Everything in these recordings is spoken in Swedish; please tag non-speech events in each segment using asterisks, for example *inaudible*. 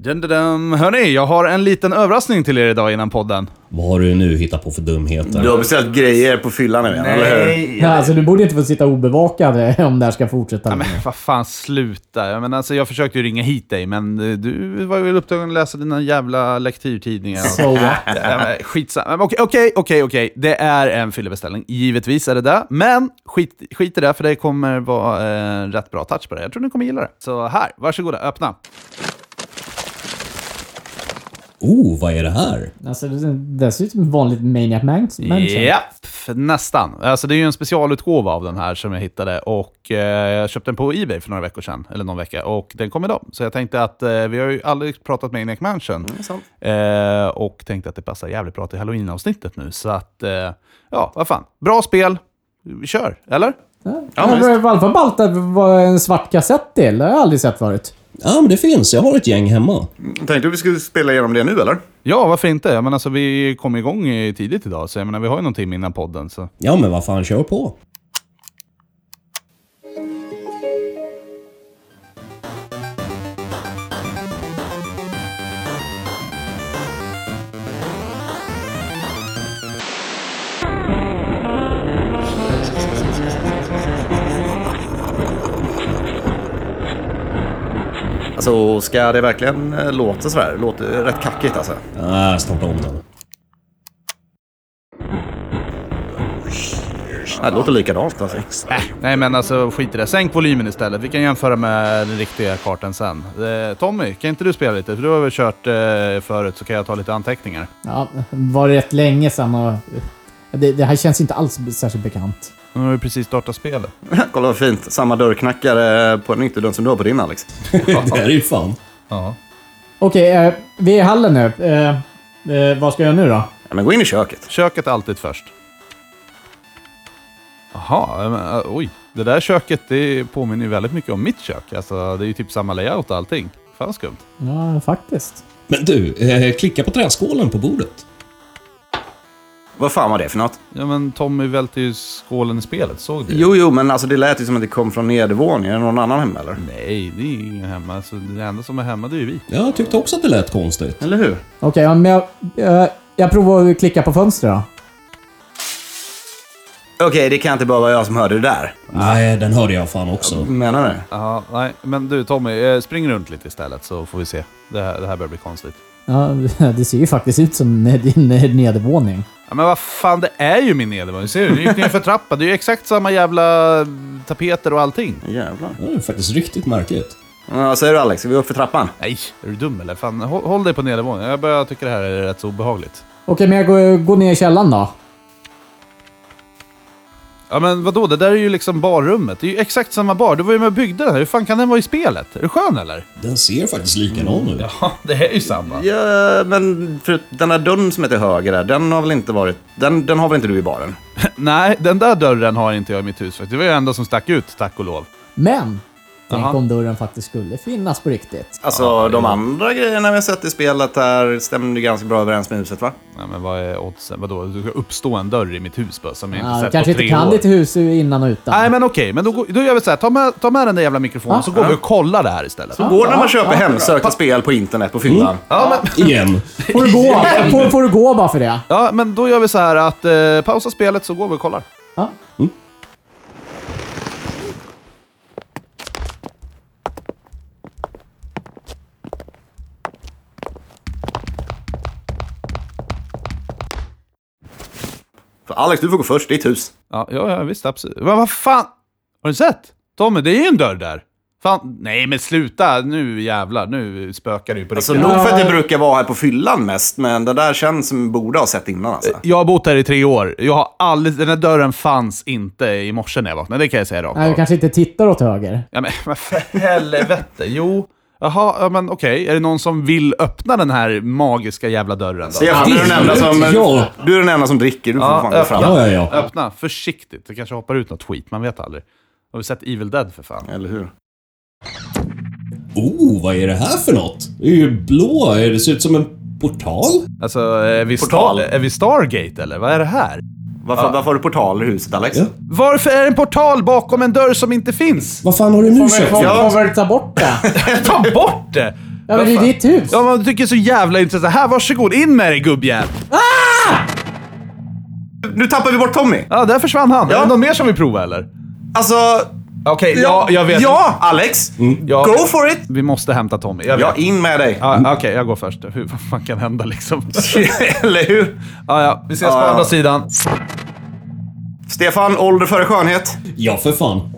Dun, dun, dun. Hörni, jag har en liten överraskning till er idag innan podden. Vad har du nu hittat på för dumheter? Du har beställt grejer på fyllan nu igen, eller hur? Ja, alltså, du borde inte få sitta obevakad eh, *laughs* om det här ska fortsätta. Men länge. vad fan, sluta. Jag, menar, alltså, jag försökte ju ringa hit dig, men eh, du var väl upptagen att läsa dina jävla lektyrtidningar. So what? Ja, men Skitsamma. Men Okej, okej, okej, okej. Det är en fyllebeställning. Givetvis är det det. Men skit, skit i det, för det kommer vara en rätt bra touch på det. Jag tror ni kommer gilla det. Så här, varsågoda, öppna. Oh, vad är det här? Alltså, det, det ser ut som ett vanligt Maniac Mansion. Japp, nästan. Alltså det är ju en specialutgåva av den här som jag hittade och eh, jag köpte den på Ebay för några veckor sedan, eller någon vecka, och den kom idag. Så jag tänkte att eh, vi har ju aldrig pratat med Maniac Mansion sant. eh, och tänkte att det passar jävligt bra till Halloween-avsnittet nu. Så att, eh, ja, vad fan. Bra spel. Vi kör, eller? Ja, men men I alla fall ballt att det var en svart kassett till. Det har jag aldrig sett förut. Ja, men det finns. Jag har ett gäng hemma. Tänkte du vi skulle spela igenom det nu, eller? Ja, varför inte? Jag menar, alltså, vi kom igång tidigt idag, så jag menar, vi har ju någon timme innan podden. Så. Ja, men vad fan, kör på. Alltså, ska det verkligen eh, låta sådär? Det låter rätt kackigt alltså. Ah, starta om den. Ja, Det låter likadant alltså. Äh, nej men alltså skit i det. Sänk volymen istället. Vi kan jämföra med den riktiga kartan sen. Eh, Tommy, kan inte du spela lite? För du har väl kört eh, förut så kan jag ta lite anteckningar. Ja, var rätt länge sedan och... Det, det här känns inte alls särskilt bekant. Nu har vi precis startat spelet. *laughs* Kolla vad fint. Samma dörrknackare på en ytterdörr som du har på din, Alex. *laughs* det är ju fan. Ja. Okej, eh, vi är i hallen nu. Eh, eh, vad ska jag göra nu då? Ja, men gå in i köket. Köket alltid först. Jaha, men, äh, oj. Det där köket det påminner ju väldigt mycket om mitt kök. Alltså, det är ju typ samma layout och allting. Fan skumt. Ja, faktiskt. Men du, eh, klicka på träskålen på bordet. Vad fan var det för något? Ja men Tommy välte ju skålen i spelet, såg du? Jo, jo, men alltså det lät ju som att det kom från nedervåningen. Är det någon annan hemma, eller? Nej, det är ingen hemma. Alltså, det enda som är hemma det är ju vi. Jag tyckte också att det lät konstigt. Eller hur? Okej, ja, men jag, eh, jag provar att klicka på fönstret då. Okej, det kan inte bara vara jag som hörde det där. Nej, den hörde jag fan också. Menar du? Ja, nej. Men du Tommy, eh, spring runt lite istället så får vi se. Det här, det här börjar bli konstigt. Ja, *laughs* det ser ju faktiskt ut som din nedervåning. Ja, men vad fan, det är ju min nedervåning. Ser du? Du gick ner för trappan. Det är ju exakt samma jävla tapeter och allting. Jävlar. Det är faktiskt riktigt märkligt. Ja, vad säger du Alex? Ska vi upp för trappan? Nej, är du dum eller? Fan, håll, håll dig på nedervåningen. Jag börjar tycka det här är rätt så obehagligt. Okej, men jag går, går ner i källaren då. Ja men vadå, det där är ju liksom barrummet. Det är ju exakt samma bar. Du var ju med och byggde den här. Hur fan kan den vara i spelet? Är du skön eller? Den ser faktiskt likadan ut. Ja, det är ju samma. Ja, men för den här dörren som är till höger där, den har väl inte varit... Den, den har väl inte du i baren? *laughs* Nej, den där dörren har inte jag i mitt hus faktiskt. Det var ju enda som stack ut, tack och lov. Men! Tänk Jaha. om dörren faktiskt skulle finnas på riktigt. Alltså, de andra grejerna vi har sett i spelet här stämde ganska bra överens med huset, va? Nej men vad är oddsen? Vadå, det ska uppstå en dörr i mitt hus bara, som jag inte Ja, sett kanske på inte tre kan år. ditt hus innan och utan. Nej men okej, men då, då gör vi så här. Ta med, ta med den där jävla mikrofonen Ja. så går vi och kollar det här istället. Så går det när man köper hemsökta spel på internet på fyllan. Ja, men, *laughs* Igen. Får du gå? *laughs* får, får du gå bara för det? ja, men då gör vi så här att eh, pausa spelet så går vi och kollar. Ja. För Alex, du får gå först. Ditt hus. Ja, ja, ja visst absolut. Men vad fan? Har du sett? Tommy, det är ju en dörr där. Fan, nej men sluta. Nu jävlar, nu spökar ju på Alltså, riktigt. nog för att det brukar vara här på fyllan mest, men det där känns som borde ha sett innan alltså. Jag har bott här i tre år. Jag har aldrig, den här dörren fanns inte i morse när jag vaknade. Det kan jag säga rakt Nej, du kanske inte tittar åt höger. Ja, men *laughs* men för helvete. Jo. Jaha, ja, men okej. Är det någon som vill öppna den här magiska jävla dörren då? Stefan, du är den enda som, Ja. du är den enda som dricker. Du får Ja, fan gå fram. Ja, ja, ja. Öppna försiktigt. Det kanske hoppar ut något skit. Man vet aldrig. Har vi sett Evil Dead för fan? Eller hur? Oh, vad är det här för något? Det är ju blå. Det ser ut som en portal. Alltså, är vi, Portal. Star, är vi Stargate eller? Vad är det här? Varför, varför har du portaler i huset, Alex? Ja. Varför är det en portal bakom en dörr som inte finns? Vad fan har du nu köpt? vi- Ja. får vi ta bort det? *laughs* Ta bort det! Ja, men det är ditt hus. Ja, men du tycker så jävla intressant. Här, varsågod. In med dig gubbjävel. Nu tappar vi bort Tommy. Ja, där försvann han. Ja. Är det någon mer som vill prova eller? Alltså... Okej, ja, jag vet. Ja, Alex! Ja. Go for it! Vi måste hämta Tommy. Jag vet. Ja, in med dig. Ja, Okej, jag går först. Hur vad fan kan hända liksom? *laughs* Eller hur? Ja, ja. Vi ses på Ja, ja. andra sidan. Stefan, ålder före skönhet. Ja, för fan.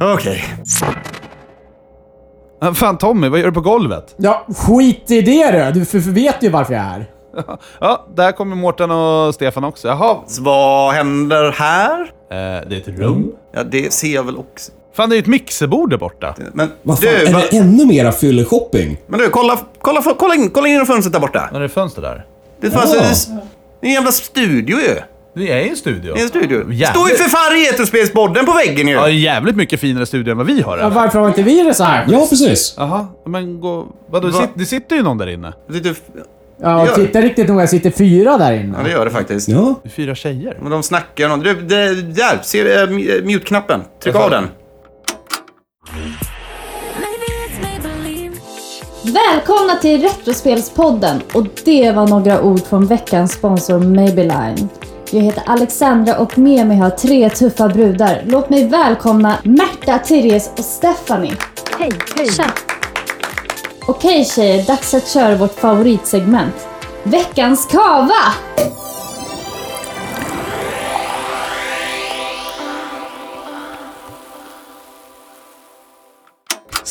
Okej. Ja, Fan Tommy, vad gör du på golvet? Ja, skit i det du. Du för, för vet ju varför jag är här. Ja, där kommer Mårten och Stefan också. Jaha. Så vad händer här? Eh, det är ett rum. Ja, det ser jag väl också. Fan, det är ju ett mixerbord där borta. Men Vad fan, du, är va, det ännu mera fylleshopping? men du, kolla, kolla, kolla, in, kolla in genom fönstret där borta. Var är det fönster där? Det fanns Ja. en, en jävla studio ju. Vi är i en studio. Det är en studio. Jävligt. Står ju för fan Retrospelsbodden på väggen ju. Ja, jävligt mycket finare studio än vad vi har. Ja, varför har inte vi det så här? Ja, precis. Jaha, men gå... Vadå, det, Va? det sitter ju någon där inne. Lite- Ja, och titta riktigt noga. Jag sitter fyra där inne. Ja, det gör det faktiskt. Ja. Det fyra tjejer. Men de snackar om... Det, det, där, ser du äh, mute-knappen? Tryck av den. Välkomna till Retrospelspodden och det var några ord från veckans sponsor Maybelline. Jag heter Alexandra och med mig har tre tuffa brudar. Låt mig välkomna Märta, Therese och Stephanie. Hej, hej. Tja! Okej tjejer, dags att köra vårt favoritsegment. Veckans kava!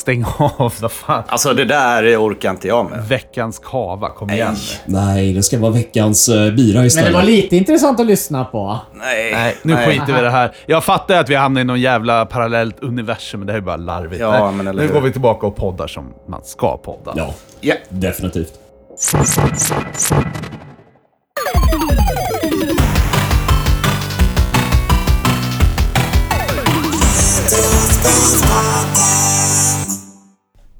Stäng *laughs* av, vad fan. Alltså det där orkar inte jag med. Veckans kava, kom igen nu. Nej, det ska vara veckans uh, bira Men istället. det var lite intressant att lyssna på. Nej. Nej, nu skiter vi i det här. Jag fattar att vi hamnar i någon jävla parallellt universum, men det här är bara larvigt. Ja, Nej, men eller nu går vi tillbaka och poddar som man ska podda. Ja, Ja. definitivt.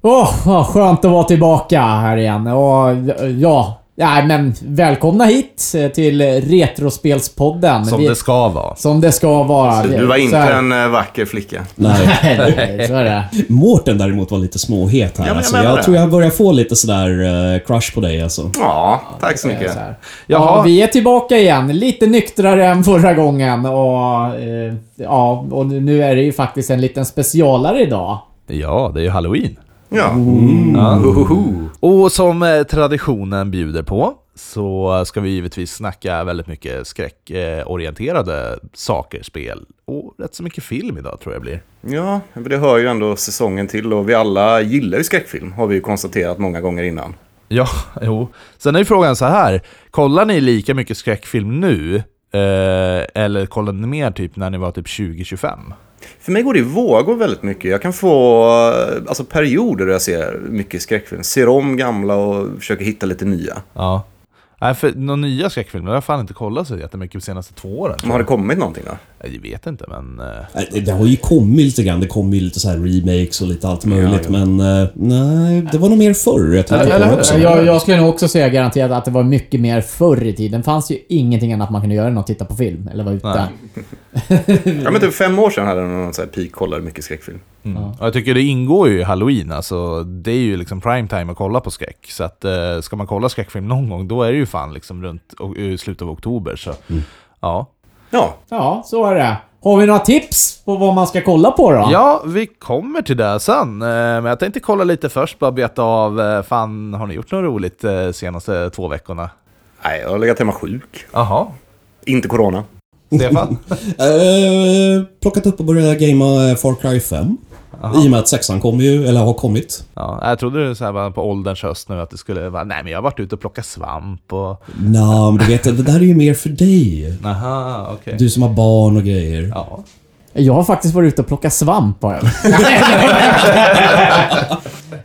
Åh, vad skönt att vara tillbaka här igen. Och ja, ja men välkomna hit eh, till Retrospelspodden. Som Vi- det ska vara. Som det ska vara. Du var Så inte en äh, vacker flicka. Nej. Nej, så är det. *laughs* Mårten däremot var lite småhet här. Ja, jag alltså, menar jag det. tror jag börjar få lite sådär uh, crush på dig alltså. Ja, tack så mycket. Så. Ja, vi är tillbaka igen. Lite nyktrare än förra gången och... Eh, ja, och nu är det ju faktiskt en liten specialare idag. Ja, det är ju halloween. Ja. Ohoho. Och som eh, traditionen bjuder på så ska vi givetvis snacka väldigt mycket skräckorienterade saker, spel och rätt så mycket film idag tror jag blir. Ja, men det hör ju ändå säsongen till och vi alla gillar ju skräckfilm. Har vi ju konstaterat många gånger innan. Ja, *laughs* jo. Sen är ju frågan så här, kollar ni lika mycket skräckfilm nu? Eh, eller kollar ni mer typ när ni var typ 20-25? För mig går det i vågor väldigt mycket. Jag kan få alltså, perioder där jag ser mycket skräckfilm. Ser om gamla och försöker hitta lite nya. Ja. Nej, för några nya skräckfilmer har jag fan inte kollat så jättemycket de senaste två åren. Men har det kommit någonting då? Jag vet inte, men... eh, Det, har ju kommit lite grann. Det kommer ju lite så här remakes och lite allt möjligt. Ja, ja. Men eh, nej, det var nog mer förr. Jag tänkte på också. Jag, jag skulle nog också säga garanterat att det var mycket mer förr i tiden. Det fanns ju ingenting annat man kunde göra än att titta på film. Eller vara ute. *laughs* Ja, men typ fem år sedan hade jag någon sån här peak kollade mycket skräckfilm. Mm. Och jag tycker det ingår ju i halloween, alltså det är ju liksom prime time att kolla på skräck. Så att eh, ska man kolla skräckfilm någon gång, då är det ju fan liksom runt slutet av oktober. Så ja. Ja, Ja, så är det. Har vi några tips på vad man ska kolla på då? Ja, vi kommer till det sen. Eh, Men jag tänkte kolla lite först, bara beta av, eh, fan har ni gjort något roligt eh, senaste två veckorna? nej, jag har legat hemma sjuk. Jaha. Inte corona. Stefan? *laughs* Eh, plockat upp och börjat gamea Far Cry 5. I och med att sexan kommer ju, eller har kommit. ja, jag trodde det så här på ålderns höst nu att det skulle vara, nej men jag har varit ute och plockat svamp och... Nå, men du vet, det där är ju mer för dig. Aha, okej. Du som har barn och grejer. Ja. Jag har faktiskt varit ute och plockat svamp har jag.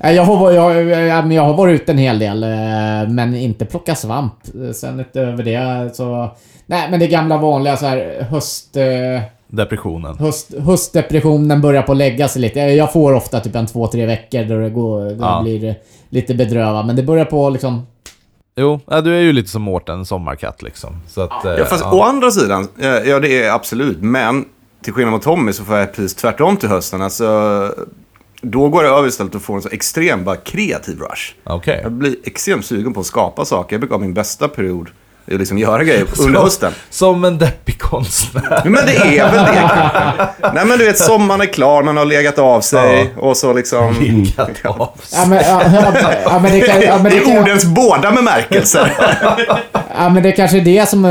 Nej, jag, har, varit- jag, jag, men jag har varit ute en hel del, eh, men inte plockat svamp. Sen utöver det så... Nej, men det gamla vanliga så här höst... eh, Depressionen. Höst, höstdepressionen börjar på att lägga sig lite. Jag får ofta typ en två, tre veckor då det går... Då Ja. blir det lite bedrövad. Men det börjar på liksom... Jo, ja, du är ju lite som Mårten, sommarkatt liksom. Så att, eh, Ja, fast ja. å andra sidan, eh, ja det är absolut, men till skillnad mot Tommy så får jag precis tvärtom till hösten. Alltså, Då går det över istället och får en så extrem, bara kreativ rush. Okej. Jag blir extremt sugen på att skapa saker. Jag brukar ha min bästa period liksom göra grejer under hösten. Som en deppig konstnär. Men det är väl det. Nej men du vet, sommaren är klar, man har legat av sig och så liksom... Legat av sig. Ja, men, ja, ja, ja, men det kan, ja, men det I kan, ordens båda bemärkelser. ja, men det kanske är det som... eh,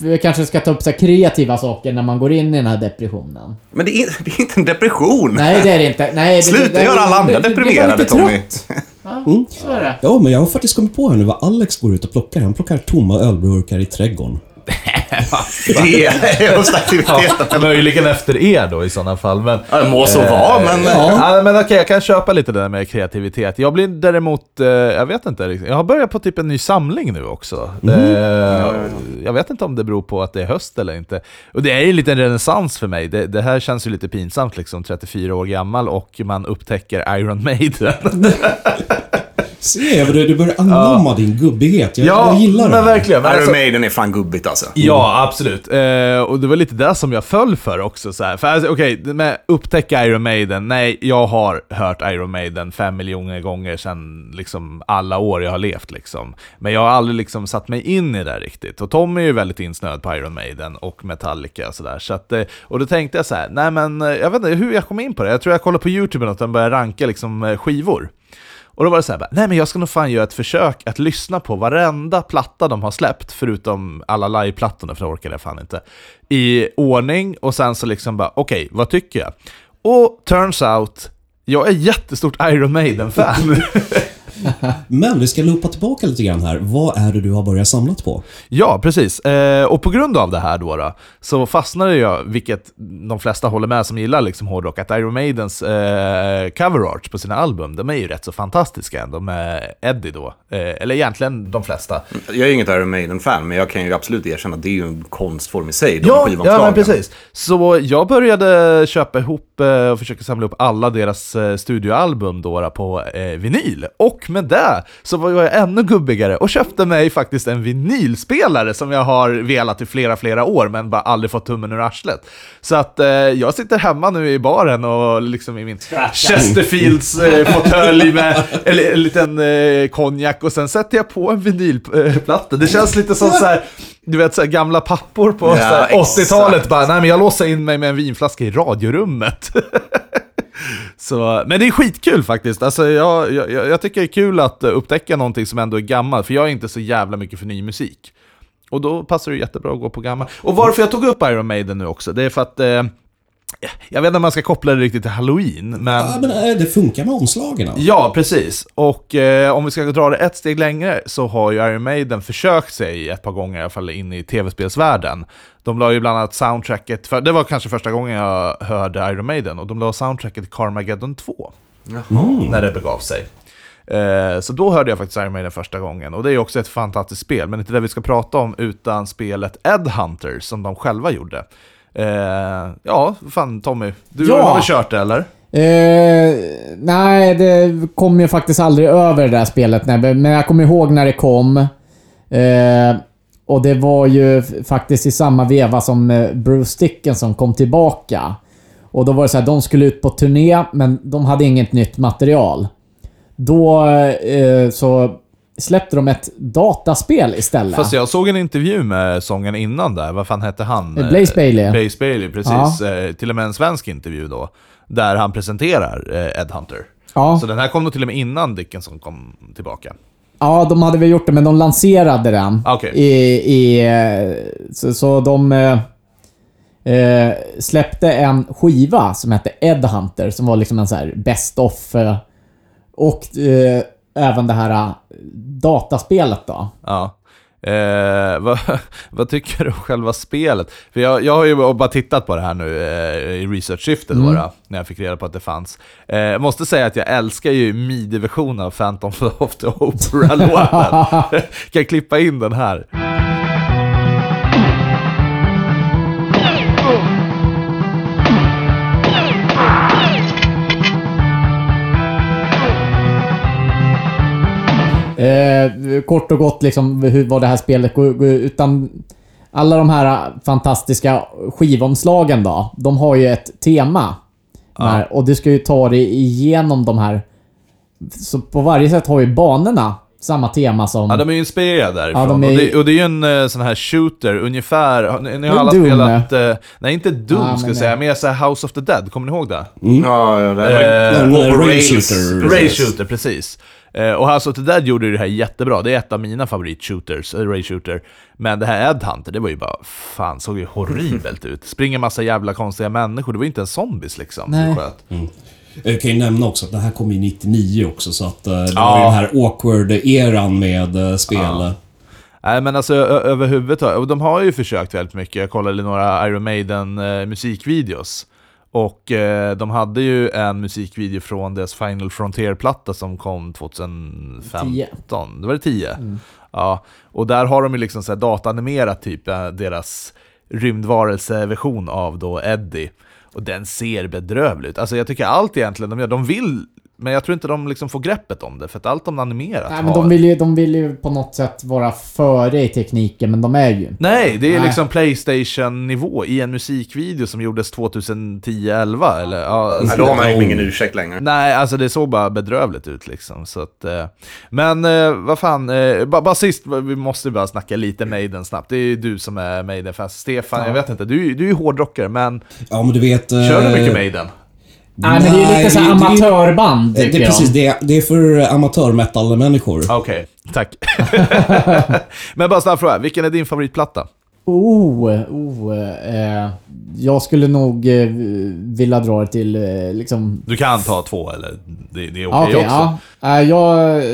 Vi kanske ska ta upp så här kreativa saker när man går in i den här depressionen. Men det är, det är inte en depression. Nej, det är det inte. Nej, det, Sluta det, göra alla andra deprimerade, Tommy. trött. Ja, så är det. Ja, men jag har faktiskt kommit på här nu vad Alex går ut och plockar. Han plockar tomma ölburkar i trädgården. *laughs* Det är just aktiviteten. *laughs* Möjligen efter er då i sådana fall. Men, Ja, det må så vara, men... Ja, men okej, jag kan köpa lite det där med kreativitet. Jag blir däremot, eh, jag vet inte. Jag har börjat på typ en ny samling nu också. Eh, jag vet inte om det beror på att det är höst eller inte. Och det är ju en liten renässans för mig. Det, det här känns ju lite pinsamt liksom, 34 år gammal och man upptäcker Iron Maiden. *laughs* Se, du, du börjar anamma din gubbighet. Jag, ja, jag gillar det. men här. verkligen. Men Iron alltså- Maiden är fan gubbigt alltså. Ja, absolut. Eh, och det var lite det som jag föll för också. Så här. För alltså, okej, med upptäcka Iron Maiden. Nej, jag har hört Iron Maiden fem miljoner gånger sedan liksom, alla år jag har levt. Liksom. Men jag har aldrig liksom, satt mig in i det riktigt. Och Tom är ju väldigt insnöad på Iron Maiden och Metallica och sådär. Så att, eh, och då tänkte jag så här, nej men eh, jag vet inte hur jag kom in på det. Jag tror jag kollade på YouTube och de började ranka liksom, eh, skivor. Och då var det så här, bara, nej men jag ska nog fan göra ett försök att lyssna på varenda platta de har släppt, förutom alla liveplattorna, för det orkade jag fan inte, i ordning och sen så liksom bara, okej, vad tycker jag? Och turns out, jag är jättestort Iron Maiden-fan. *laughs* Men vi ska loopa tillbaka lite grann här. Vad är det du har börjat samlat på? Ja, precis. Eh, och på grund av det här då, då så fastnade jag, vilket de flesta håller med som gillar liksom hårdrock, att Iron Maidens eh, cover art på sina album, de är ju rätt så fantastiska ändå med Eddie då. Eh, eller egentligen de flesta. Jag är inget Iron Maiden-fan, men jag kan ju absolut erkänna att det är ju en konstform i sig, de Ja, ja men precis. Så jag började köpa ihop eh, och försöka samla upp alla deras eh, studioalbum då, då på eh, vinyl. Och med det så var jag ännu gubbigare och köpte mig faktiskt en vinylspelare som jag har velat i flera, flera år men bara aldrig fått tummen ur arslet. Så att eh, jag sitter hemma nu i baren och liksom i min Chesterfields eh, med en, en liten eh, konjak och sen sätter jag på en vinylplatta. Det känns lite som så här, du vet så här, gamla pappor på Ja, så här, exakt. 80-talet bara, nej men jag låser in mig med en vinflaska i radiorummet. *laughs* Så, men det är skitkul faktiskt. Alltså, jag, jag, jag tycker det är kul att eh, upptäcka någonting som ändå är gammalt, för jag är inte så jävla mycket för ny musik. Och då passar det jättebra att gå på gammal. Och varför jag tog upp Iron Maiden nu också, det är för att eh, jag vet inte om man ska koppla det riktigt till Halloween, men... Ja, men eh, det funkar med omslagen. alltså. Ja, precis. Och eh, om vi ska dra det ett steg längre så har ju Iron Maiden försökt sig ett par gånger i alla fall in i tv-spelsvärlden. De la ju bland annat soundtracket, för, det var kanske första gången jag hörde Iron Maiden, och de la soundtracket till Carmageddon 2. När det begav sig. Eh, så då hörde jag faktiskt Iron Maiden första gången, och det är ju också ett fantastiskt spel, men inte det vi ska prata om, utan spelet Ed Hunter som de själva gjorde. Eh, ja, fan Tommy, du Ja. har väl kört det eller? Eh, nej, det kom ju faktiskt aldrig över det där spelet. nej, Men jag kommer ihåg när det kom. Eh, och det var ju faktiskt i samma veva som eh, Bruce Dickinson kom tillbaka. Och då var det så här, de skulle ut på turné, men de hade inget nytt material. Då eh, så släppte de ett dataspel istället. Fast jag såg en intervju med sången innan där, vad fan hette han? Eh, Blaze Bailey. Blaze Bailey, precis. Eh, till och med en svensk intervju då, där han presenterar eh, Ed Hunter. Ja. Så den här kom nog till och med innan Dickinson kom tillbaka. Ja, de hade väl gjort det, men de lanserade den. Okej. I, i, eh, så, så de eh, eh, släppte en skiva som hette Ed Hunter, som var liksom en så här best of. Eh, och eh, även det här eh, dataspelet då. Ja. Eh, *laughs* vad, vad tycker du om själva spelet? För jag, jag har ju bara tittat på det här nu eh, i research-syfte då, då, när jag fick reda på att det fanns. Eh, jag måste säga att jag älskar ju midi-versionen av Phantom *laughs* of the Opera-låten. *laughs* kan jag klippa in den här? Eh, kort och gott liksom hur vad det här spelet går, utan alla de här fantastiska skivomslagen då. De har ju ett tema. Här, och du ska ju ta dig igenom de här... Så på varje sätt har ju banorna samma tema som... Ja, de är ju inspirerade därifrån. Ja, de är- och, det, och det är ju en eh, sån här shooter, ungefär. Ni, ni har alla Doom. spelat... eh, nej, inte Doom Ja, ska men jag säga, mer såhär House of the Dead. Kommer ni ihåg det? Ja, ja, det var Eh, ray rails. shooter. Ray Shooter, precis. Eh, och House of the Dead gjorde det här jättebra. Det är ett av mina favoritshooters, eh, Ray Shooter. Men det här Ed Hunter, det var ju bara... Fan, såg ju horribelt ut. Springer massa jävla konstiga människor. Det var ju inte en zombies liksom. Nej. du sköt. Jag kan ju nämna också att det här kom ju 99 också, så att eh, det Ja. var ju den här awkward-eran med eh, spel. Nej men alltså överhuvudtaget, och de har ju försökt väldigt mycket. Jag kollade några Iron Maiden eh, musikvideos. Och eh, de hade ju en musikvideo från deras Final Frontier-platta som kom 2015. Det var det 10? Ja, och där har de ju liksom så här dataanimerat typ eh, deras rymdvarelseversion av då Eddie. Och den ser bedrövlig ut. Alltså jag tycker allt egentligen de gör, de vill, men jag tror inte de liksom får greppet om det. För att allt de animerat Nej, men har... de vill, ju, de vill ju på något sätt vara före i tekniken, men de är ju inte. Nej, det är Nej. liksom Playstation-nivå i en musikvideo som gjordes 2010-11 eller ja, Nej, då har man ju ingen ursäkt längre. Nej, alltså det såg bara bedrövligt ut liksom. Så att, eh, men eh, vad fan, eh, bara, bara sist, vi måste bara snacka lite Maiden snabbt. Det är ju du som är Maiden-fan. Stefan, jag vet inte, du, du är ju hårdrockare, men Ja, men du vet... eh, kör du mycket Maiden? Nej, men det är lite så här det- det- amatörband, Det, det, precis, det, det är för amatör-metal-människor. Okej, tack. *laughs* men bara snabb fråga, vilken är din favoritplatta? Oh, oh, eh, jag skulle nog eh, vilja dra det till eh, liksom... Du kan ta två, eller det, det är okej Ja, okej, också. ja. Eh, jag, eh,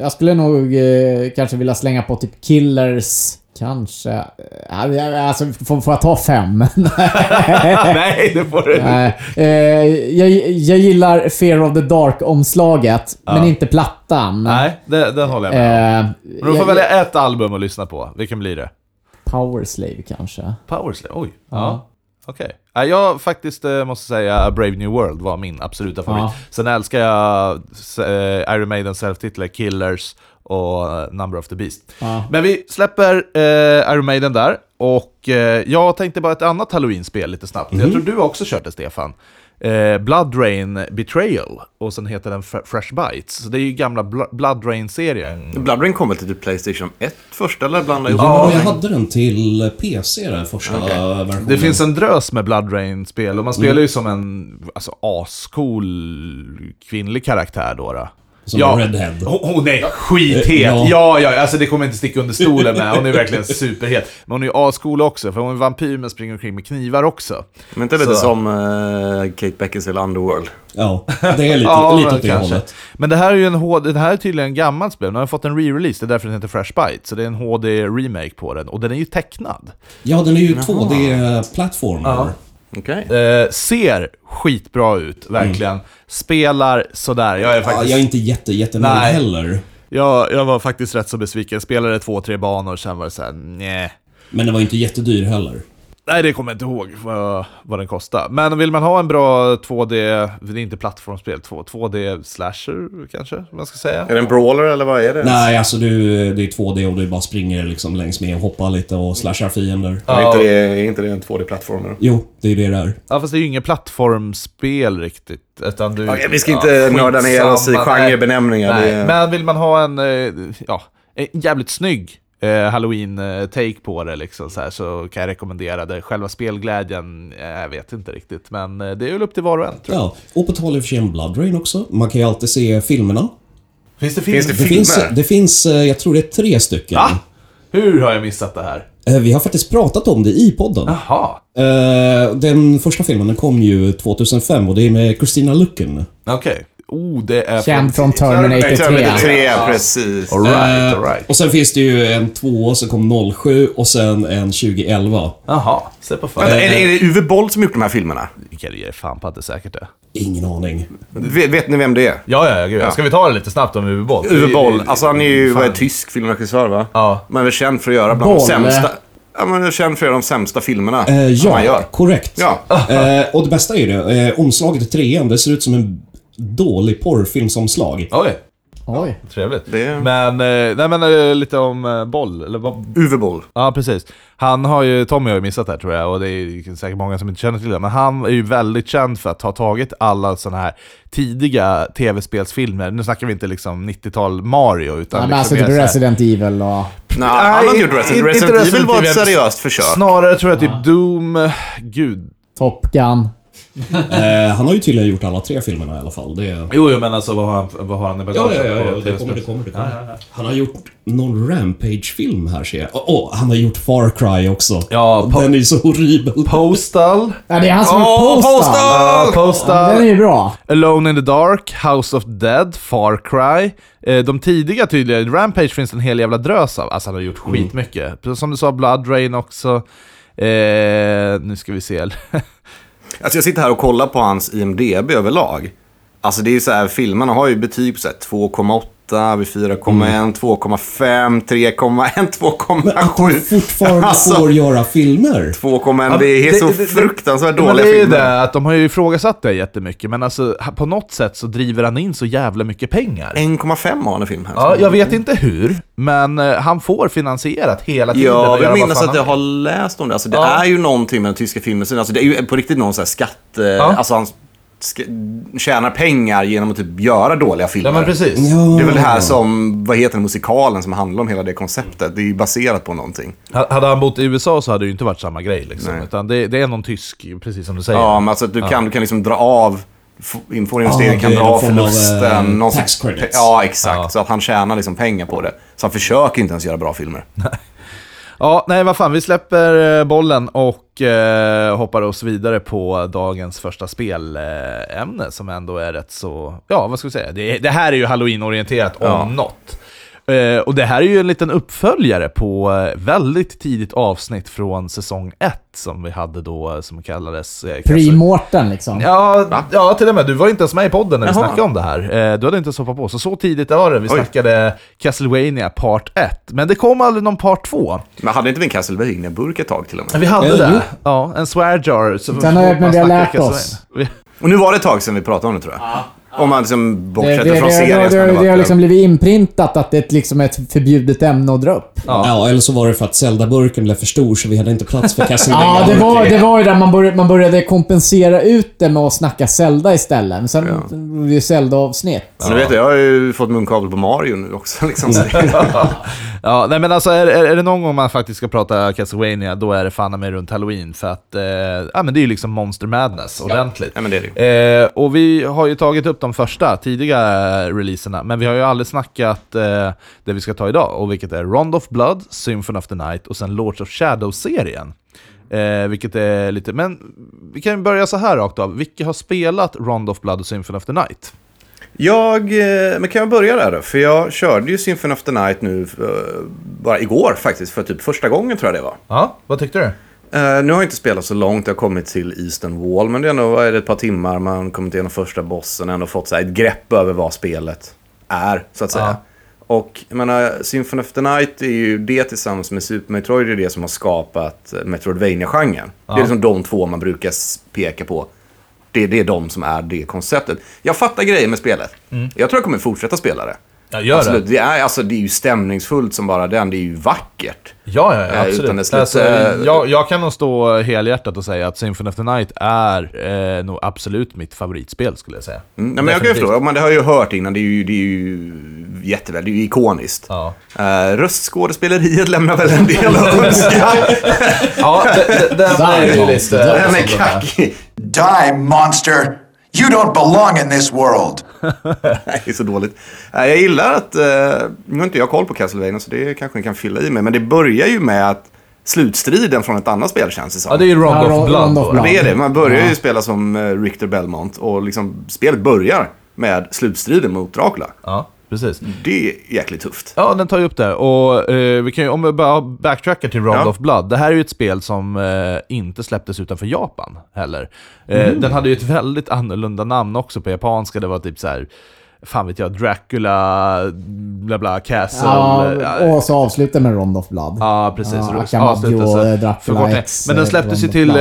jag skulle nog eh, kanske vilja slänga på typ Killers, kanske. Eh, ja, Alltså, får, får jag ta fem? *laughs* Nej, det får du Nej. Eh, jag, jag gillar Fear of the Dark-omslaget, men inte plattan. Nej, det, den håller jag med om. Eh, Men du får jag- välja ett album att lyssna på. Vilken blir det? Power Slave kanske. Powerslave? Oj. Ja. Ja. Okej. Ja, Jag faktiskt måste säga A Brave New World var min absoluta favorit. Ja. Sen älskar jag Iron Maiden self-titlar Killers och Number of the Beast. Ja. Men vi släpper eh, Iron Maiden där. Och eh, jag tänkte bara ett annat Halloween-spel lite snabbt. Jag tror du också kört det Stefan. Eh, Blood Rain Betrayal. Och sen heter den Fresh Bites. Så det är ju gamla Bl- Blood Rain-serien. Blood Rain kom väl till Playstation 1 först, eller blandade ihop? Ja, jag hade den till PC, den första versionen. Det finns en drös med Blood Rain-spel och man spelar ju som en alltså, ascool kvinnlig karaktär då. då. Som en redhead. Hon, är skithet! Ja. Ja. ja, alltså det kommer inte sticka under stolen med. Hon är verkligen superhet. Men hon är ju ascool också, för hon är vampyr men springer omkring med knivar också. Men inte lite Så. som uh, Kate Beckinsale Underworld. Ja, det är lite, *laughs* Ja, lite men åt det kanske. hållet. Men det här är ju en HD, det här är tydligen en gammalt spel. Den har fått en re-release, det är därför den heter Fresh Bite. Så det är en HD-remake på den. Och den är ju tecknad. Ja, den är ju 2D-plattformar. Okej. Eh, ser skitbra ut, verkligen. Spelar sådär. Jag är Ja, faktiskt... jag är inte jätte, jättenöjd heller. Jag, jag var faktiskt rätt så besviken. Spelade två, tre banor, sen var det såhär, nej. Men den var inte jättedyr heller. Nej, det kommer jag inte ihåg vad, vad den kostar. Men vill man ha en bra 2D, det är inte plattformsspel, 2, 2D slasher kanske, om man ska säga. Är det en brawler eller vad är det? Nej, alltså du, det är 2D och du bara springer liksom längs med och hoppar lite och slashar fiender. Är, inte det, är inte det en 2D-plattformer? Jo, det är det det är. Ja, fast det är ju inget plattformsspel riktigt. Utan du, Okej, vi ska inte nörda ner oss i genrebenämningar. Nej, Det- men vill man ha en, eh, ja, en jävligt snygg eh, halloween-take på det liksom, så, här, så kan jag rekommendera det. Själva spelglädjen, eh, jag vet inte riktigt, men eh, det är väl upp till var och en tror jag. Ja, och på tal om Blood Rain också. Man kan ju alltid se filmerna. Finns det Finns det Det finns, Filmer? det finns, eh, jag tror det är tre stycken. Va? Hur har jag missat det här? Eh, Vi har faktiskt pratat om det i podden. Jaha, Eh, Den första filmen den kom ju 2005 och det är med Christina Lucken. okej. Oh, det är... Känd från Terminator 3. Terminator 3, precis. Alright, Eh, alright. Och sen finns det ju en två som kom 07 och sen en 2011. Jaha, se på fan. Vänta, är, det, är det Uwe Boll som gjort de här filmerna? Vi kan ge fan på att det är säkert det. Ingen aning. Vet, vet ni vem det är? Ja, ja, gud. Ska vi ta det lite snabbt om Uwe Boll? Uwe Boll. Alltså han är ju vad är, tysk filmregissör va? Ja. Men är känd för att göra bland Boll, de sämsta... eh. Ja, men är känd för de sämsta filmerna Eh, ja, gör. korrekt. Ja. Eh, och det bästa är ju det, eh, omslaget i trean, det ser ut som en dålig porrfilmsomslag. Oj. Oj. Trevligt. Det- Men, eh, nej men eh, lite om eh, boll, eller vad? Uwe Boll. Ja, precis. Han har ju, Tommy har ju missat det här tror jag, och det är säkert många som inte känner till det, men han är ju väldigt känd för att ha tagit alla sådana här tidiga tv-spelsfilmer, nu snackar vi inte liksom 90-tal Mario, utan Ja, men liksom alltså typ Resident Evil och... Nej, han har inte gjort Resident, Resident Resident Evil var ett Evil. seriöst försök. Snarare tror jag typ Doom, gud. Top Gun. *laughs* Eh, han har ju tydligen gjort alla tre filmerna i alla fall. Det... Jo, jo men alltså vad har han, vad har han i Ja, bagaget ja, ja, ja, på det kommer, det kommer. Det kommer. Han har gjort någon Rampage-film här ser jag. Åh, åh, han har gjort Far Cry också. Ja, po- Den är ju så horribel. Postal. Ja, det är han som Åh, är Postal! Postal! Ja, Den Postal. är ju bra. Alone in the Dark, House of Dead, Far Cry. Eh, de tidiga tydliga, Rampage finns en hel jävla drös av. Alltså han har gjort skitmycket. Precis Som du sa, Blood Rain också. Eh, nu ska vi se. *laughs* Alltså jag sitter här och kollar på hans IMDB överlag. Alltså det är ju så här, filmerna har ju betyg på 2,8, vid 4,1, 2,5, 3,1, Men att han 2,7. fortfarande Alltså- får göra filmer. 2,1, det är det- så det- det- fruktansvärt Ja, men dåliga det är ju filmer. det, att de har ju ifrågasatt det jättemycket, men alltså på något sätt så driver han in så jävla mycket pengar. 1,5 har han film här. Ja, jag vet inte hur, men eh, han får finansierat hela tiden. Ja, jag minns fan att jag har läst om det. Alltså, det Ja. är ju någonting med den tyska filmen. Alltså, det är ju på riktigt någon så här skatt... eh, Alltså han sk- tjänar pengar genom att typ göra dåliga filmer. Ja, men precis. Ja. Det är väl det här som, vad heter den musikalen som handlar om hela det konceptet. Det är ju baserat på någonting. Ha- Hade han bott i USA så hade det ju inte varit samma grej liksom. Nej. Utan det, det är någon tysk, precis som du säger. Ja, men alltså att du kan, du kan liksom dra av, får investering, Ah, kan dra någon av förlusten. eh, tax credits. Ja, exakt. Ja. Så att han tjänar liksom pengar på det. Så han försöker inte ens göra bra filmer. *laughs* Ja, nej vad fan, vi släpper eh, bollen och eh, hoppar oss vidare på dagens första spelämne som ändå är rätt så, ja vad ska vi säga, det, det här är ju halloween-orienterat Ja. om något. Eh, och det här är ju en liten uppföljare på eh, väldigt tidigt avsnitt från säsong 1 som vi hade då, eh, som kallades... Eh, Pre-Morten liksom. Ja, ja, till och med. Du var inte ens med i podden när vi Jaha. snackade om det här. Eh, Du hade inte ens hoppat på. Så så tidigt var det. Vi Oj. snackade Castlevania Part 1. Men det kom aldrig någon Part 2. Men hade inte vi en Castlevania-burk ett tag till och med? Vi hade Eh, det. Ja, en swear jar. Så Sen har jag- men vi har lärt oss. Vi- Och nu var det ett tag sedan vi pratade om det tror jag. Om man liksom Det, bortsätter det, det, från det, serien. det, det, det det har liksom blivit inprintat att det är ett, liksom ett förbjudet ämne att dra upp. Ja. Ja, eller så var det för att Zelda-burken blev för stor så vi hade inte plats för Castlevania. *laughs* Ja, det var, det var ju där man började, man började kompensera ut det med att snacka Zelda istället. Men sen Ja. blev det ju Zelda-avsnitt. Ja, nu vet jag, jag har ju fått munkavel på Mario nu också. *laughs* Liksom. *laughs* Ja, nej men alltså är, är, är det någon gång man faktiskt ska prata Castlevania, då är det fan med runt Halloween. För att, eh, ja men det är ju liksom Monster Madness ordentligt. Ja, men det är det. Eh, och vi har ju tagit upp de första tidiga eh, releaserna, men vi har ju aldrig snackat eh, det vi ska ta idag, och vilket är Rond of Blood, Symphony of the Night och sen Lords of Shadow-serien. Eh, vilket är lite, men vi kan ju börja så här rakt av. Vilka har spelat Rond of Blood och Symphony of the Night? Jag, eh, men kan jag börja där då? För jag körde ju Symphony of the Night nu eh, bara igår faktiskt, för typ första gången tror jag det var. Ja, vad tyckte du? Eh, nu har jag inte spelat så långt, jag har kommit till Eastern Wall, men det är ändå är det, ett par timmar, man kommit igenom första bossen, ändå fått så här, ett grepp över vad spelet är, så att säga. Ja. Och jag menar, Symphony of the Night är ju det tillsammans med Super Metroid, det är det som har skapat Metroidvania-genren. Det är liksom de två man brukar peka på. Det, det är de som är det konceptet. Jag fattar grejer med spelet. Jag tror jag kommer fortsätta spela det. Ja, gör Absolut. Det är, alltså, det är ju stämningsfullt som bara den. Det är ju vackert. Ja, ja, ja Eh, absolut. utan det slut- alltså, jag, jag kan nog stå helhjärtat och säga att Symphony of the Night är eh, nog absolut mitt favoritspel skulle jag säga. Mm, nej, men jag kan ju förstå, men det har jag ju hört innan, det är ju, det är ju jätteväl, det är ju ikoniskt. Ja, Uh, röstskådespeleriet lämnar väl en del att önska. *laughs* ja det, det, den *laughs* är ju lite... Den är kackig. Die, monster! You don't belong in this world. Nej, *laughs* det är så dåligt. Eh, jag gillar att, uh, nu har inte jag koll på Castlevania så det kanske ni kan fylla i med, men det börjar ju med att slutstriden från ett annat spel känns det som. Ja, det är ju Rond Ja, of Blood. Of. Blood. Det är det, man börjar ju spela som eh, Richter Belmont och liksom, spelet börjar med slutstriden mot Dracula. Ja, precis. Det är jäkligt tufft. Ja, den tar ju upp det. Och eh, vi kan ju, om vi bara backtrackar till Round Ja. of Blood. Det här är ju ett spel som eh, inte släpptes utanför Japan heller. Eh, Den hade ju ett väldigt annorlunda namn också på japanska. Det var typ så här, fan vet jag, Dracula bla bla, Castle... Ja, och så avslutar med Rond of Blood. Ja, precis. Ja, det. Dracula. X, Men den eh, släpptes ju till eh,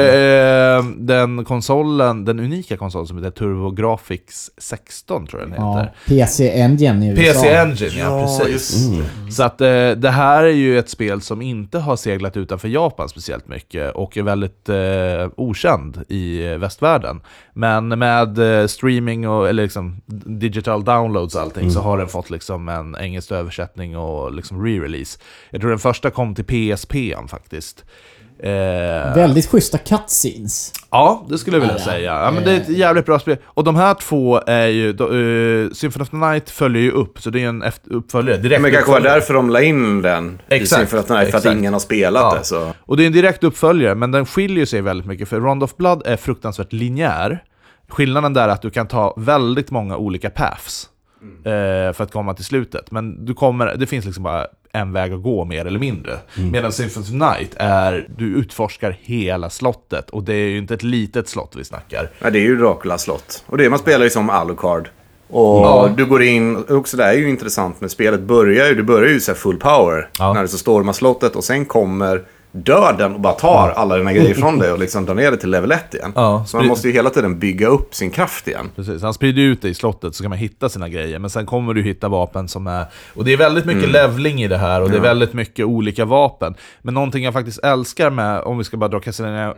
den konsolen, den unika konsolen som heter TurboGrafx 16 tror jag den Ja, heter. PC Engine i USA. PC Engine, ja, precis. Så att eh, det här är ju ett spel som inte har seglat utanför Japan speciellt mycket och är väldigt eh, okänd i eh, västvärlden. Men med eh, streaming och eller liksom digital downloads och allting så har den fått liksom en engelsk översättning och liksom re-release. Jag tror den första kom till PSP faktiskt. Eh, Väldigt schyssta cutscenes. Ja, det skulle jag vilja Ja, säga. Ja, men det är ett jävligt bra spel. Och de här två är ju... Då, uh, Symphony of the Night följer ju upp, så det är en uppföljare. Direkt Men kanske var därför de la in den Exakt, i Symphony of the Night, för att exakt. ingen har spelat Ja. det. Så. Och det är en direkt uppföljare, men den skiljer sig väldigt mycket. För Round of Blood är fruktansvärt linjär. Skillnaden där är att du kan ta väldigt många olika paths. eh, för att komma till slutet. Men du kommer, det finns liksom bara en väg att gå mer eller mindre. Medan Symphony Night är, du utforskar hela slottet. Och det är ju inte ett litet slott vi snackar. Ja, det är ju Draculas slott. Och det man spelar ju som Alucard. Och Ja. du går in, också det är ju intressant med spelet börjar ju, det börjar ju så full power. Ja. När du så stormar slottet och sen kommer döden och bara tar alla dina grejer från dig och liksom drar ner det till level 1 igen. Ja, så man måste ju hela tiden bygga upp sin kraft igen. Precis, han sprider ut det i slottet så kan man hitta sina grejer, men sen kommer du hitta vapen som är... Och det är väldigt mycket levling i det här, och det är väldigt mycket olika vapen. Men någonting jag faktiskt älskar med, om vi ska bara dra Castlevania...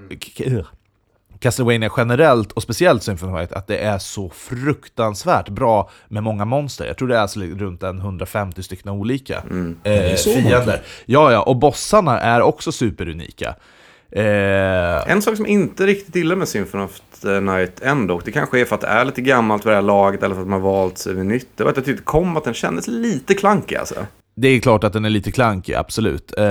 Castlevania generellt, och speciellt Symphony Night, att det är så fruktansvärt bra med många monster. Jag tror det är alltså runt en 150 stycken olika eh, så fiender. Ja, ja, och bossarna är också superunika. Eh, En sak som inte riktigt gillar med Symphony of the Night ändå, det kanske är för att det är lite gammalt vid det här laget eller för att man har valt sig vid nytt. Det var att jag tyckte kombaten kändes lite klankig alltså. Det är klart att den är lite klankig, absolut. Eh,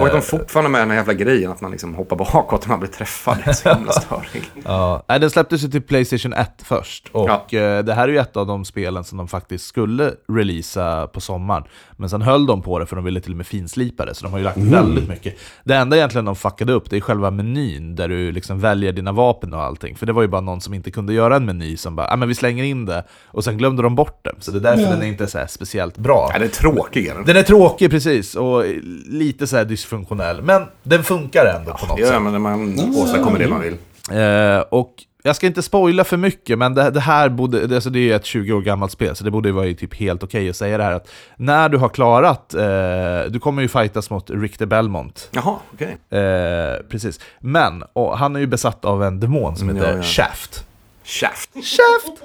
Och att de fortfarande med den här jävla grejen att man liksom hoppar bakåt när man blir träffad. Det är så himla *laughs* störig. Ja, nej, den släpptes ju till Playstation 1 först. Och eh, det här är ju ett av de spelen som de faktiskt skulle releasa på sommaren. Men sen höll de på det för de ville till och med finslipa det, så de har ju lagt väldigt mycket. Det enda egentligen de fuckade upp, det är själva menyn, där du liksom väljer dina vapen och allting. För det var ju bara någon som inte kunde göra en meny som bara, ah, men vi slänger in det, och sen glömde de bort det. Så det är därför den är inte så här speciellt bra. Ja, det är tråkigare. Den är tråkig precis, och lite så här dysfunktionell. Men den funkar ändå på något sätt. Ja, men när man åstadkommer det man vill. Eh, och jag ska inte spoila för mycket, men det, det här borde, det- alltså det är ett 20 år gammalt spel, så det borde ju vara typ helt okej att säga det här att när du har klarat, eh, du kommer ju fightas mot Richter Belmont. Jaha, okej. Eh, precis. Men, och han är ju besatt av en demon som heter ja, ja. Shaft. Shaft. Shaft!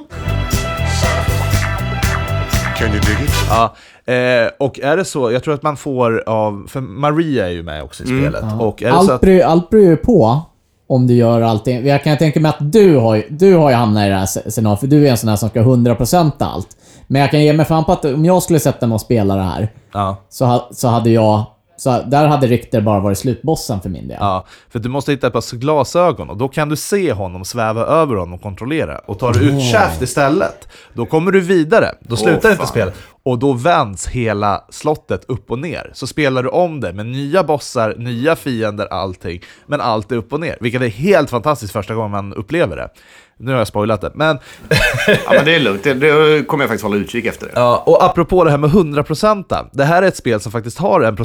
Can you dig it? Ja, eh, och är det så, jag tror att man får av, för Maria är ju med också i spelet. Och är det så Allt att, beror, allt beror ju på om du gör allting. Jag kan tänka mig att du har, ju- du har ju hamnat i det här sc- scenariot, för du är en sån här som ska 100% allt. Men jag kan ge mig fan på att om jag skulle sätta mig och spela det här, ja, så, ha, så hade jag... Så där hade Richter bara varit slutbossen för min del. Ja, för du måste hitta ett par glasögon och då kan du se honom sväva över honom och kontrollera. Och tar du ut Shaft istället, då kommer du vidare. Då slutar inte fan. spelet. Och då vänds hela slottet upp och ner. Så spelar du om det med nya bossar, nya fiender, allting. Men allt är upp och ner, vilket är helt fantastiskt första gången man upplever det. Nu har jag spoilat det, men... *laughs* Ja, men det är lugnt. Det, det kommer jag faktiskt hålla utkik efter. Det. Ja, och apropå det här med 100% det här är ett spel som faktiskt har en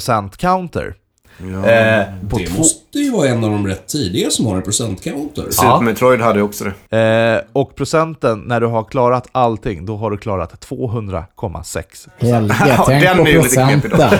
procent-counter. Eh, Det två- måste ju vara en av de rätt tidiga som har en procentcounter. Super Metroid hade också det. Eh, och procenten, när du har klarat allting, då har du klarat 200,6. Helge, Ja, tänk den på procenten. *laughs*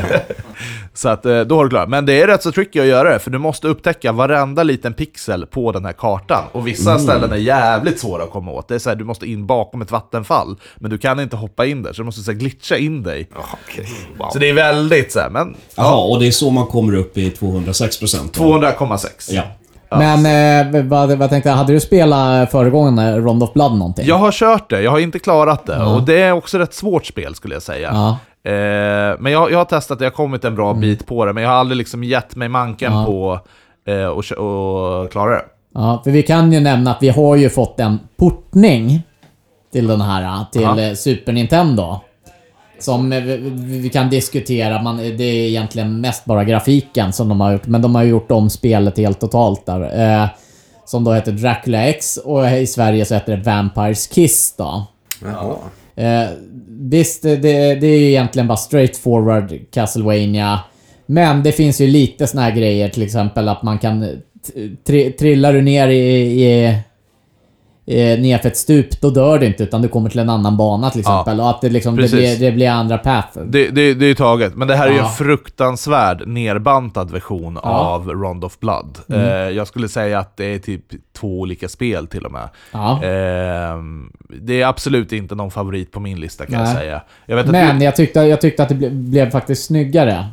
Så att, eh, då har du klarat. Men det är rätt så tricky att göra det, för du måste upptäcka varenda liten pixel på den här kartan. Och vissa ställen är jävligt svåra att komma åt. Det är så här, du måste in bakom ett vattenfall, men du kan inte hoppa in där, så du måste så här, glitcha in dig. Ja, okej. Wow. Så det är väldigt så här, men Jaha, och det är så man kommer upp i 206 procent. 200,6. Ja. Men eh, vad, vad tänkte jag, hade du spelat föregående Rond of Blood någonting? Jag har kört det, jag har inte klarat det. Och det är också ett svårt spel skulle jag säga. Ja. Eh, men jag, jag har testat det, jag har kommit en bra bit på det, men jag har aldrig liksom gett mig manken Ja. på eh, och, och klara det. Ja, för vi kan ju nämna att vi har ju fått en portning till den här, till Ja. eh, Super Nintendo. Som eh, vi, kan diskutera, man, det är egentligen mest bara grafiken som de har gjort, men de har gjort om spelet helt totalt där. Eh, som då heter Dracula X och i Sverige så heter det Vampires Kiss då. Jaha. Eh, visst, det, det är ju egentligen bara straight forward Castlevania. Men det finns ju lite såna här grejer, till exempel att man kan... Tri, trillar du ner i, i, i nerför ett stup, då dör du inte utan du kommer till en annan bana till Ja, exempel. och att det, liksom, det, blir, det blir andra path. Det, det, det är ju taget, men det här är ju Ja. en fruktansvärd nerbantad version Ja. Mm. av Rond of Blood. Eh, jag skulle säga att det är typ två olika spel till och med. Ja. Ehm, det är absolut inte någon favorit på min lista kan jag Nej. säga. Jag vet, att Men du, jag tyckte, jag tyckte att det ble, blev faktiskt snyggare.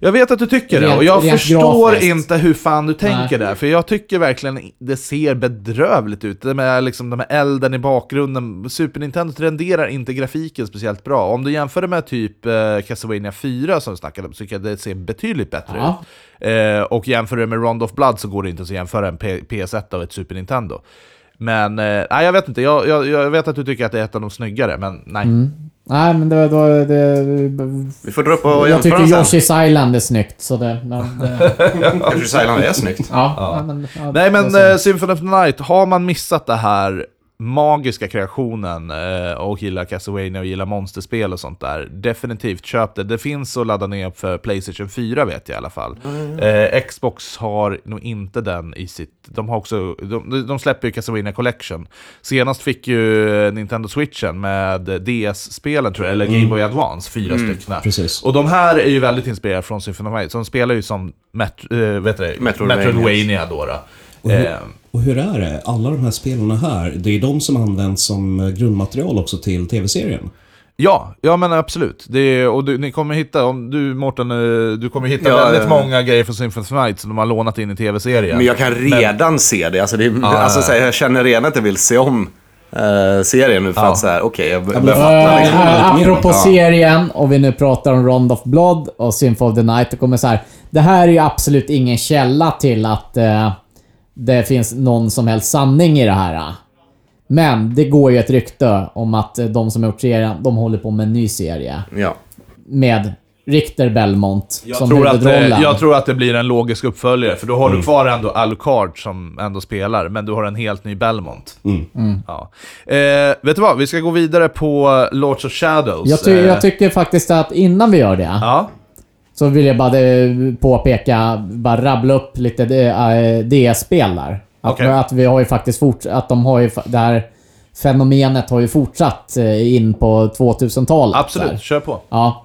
Jag vet att du tycker det, Rent- och jag förstår grafiskt. inte hur fan du tänker Nej. där. För jag tycker verkligen det ser bedrövligt ut. Det med liksom de här elden i bakgrunden. Super Nintendo renderar inte grafiken speciellt bra. Om du jämför det med typ eh, Castlevania 4 som vi snackade om, så tycker jag det ser betydligt bättre Ja. ut. Eh, och jämför det med Round of Blood så går det inte att jämföra en P- PS1 och ett Super Nintendo. Men, eh, nej jag vet inte, jag, jag, jag vet att du tycker att det är ett av de snyggare, men nej. Mm. Nej, men det... Då, det Vi får dra upp och jag tycker. Yoshi's Island är snyggt, så det... Men det Yoshi's Island är snyggt. ja, ja. men, ja, Nej men eh? Symphony of the Night, har man missat det här magiska kreationen eh, och gillar Castlevania och gillar monsterspel och sånt där, definitivt köp det. Det finns att ladda ner för Playstation 4 vet jag i alla fall. Eh, Xbox har nog inte den i sitt... De har också... De, de släpper ju Castlevania Collection. Senast fick ju eh, Nintendo Switchen med DS-spelen tror jag, eller Game Boy Advance, fyra stycken. Precis. Och de här är ju väldigt inspirerade från Symphony of Night, så de spelar ju som Met, äh, vet du, det? Metroidvania. Metroidvania då. då. Och hur, Eh, och hur är det? Alla de här spelarna här, det är de som används som grundmaterial också till tv-serien? Ja, ja men absolut. Det är, och du, ni kommer hitta, om du Mårten, eh, du kommer hitta Ja, väldigt ja. många grejer från Symphony of Night som de har lånat in i tv-serien. Men jag kan redan se det. Alltså, det är, alltså, ja. så här, jag känner redan att jag vill se om eh, serien nu för Ja. att så här, okej, jag men- börjar fatta. Eh, Liksom. eh, apropå serien, och vi nu pratar om Rond of Blood och Symphony of the Night, det kommer så här. Det här är ju absolut ingen källa till att eh, det finns någon som helst sanning i det här. Men det går ju ett rykte om att eh, de som har gjort serien, de håller på med en ny serie. Ja. Med Richter Belmont jag, som tror att huvudrollen. det, jag tror att det blir en logisk uppföljare, för då har du kvar ändå Alucard som ändå spelar, men du har en helt ny Belmont. Ja. Eh, vet du vad, vi ska gå vidare på Lords of Shadows. Jag, ty Eh, jag tycker faktiskt att innan vi gör det, Ja, så vill jag bara eh, påpeka, bara rabbla upp lite eh, DS-spel där. Att, Okej. att vi har ju faktiskt fortsatt, att de har ju, fa- det här fenomenet har ju fortsatt eh, in på 2000-talet. absolut. där. Kör på. Ja.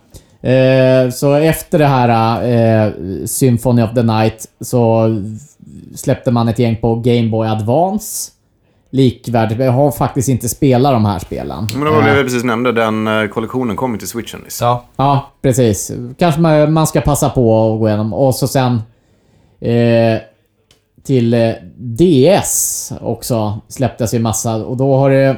Eh, så efter det här eh, Symphony of the Night så släppte man ett gäng på Game Boy Advance. Likvärdigt. Jag har faktiskt inte spelat de här spelen. Men det var det Eh, vi precis nämnde, den eh, kollektionen kom ju till switchen nyss. Ja. Ja, precis. Kanske man, man ska passa på att gå igenom. Och så sen eh, till eh, DS också släpptes ju massa och då har det...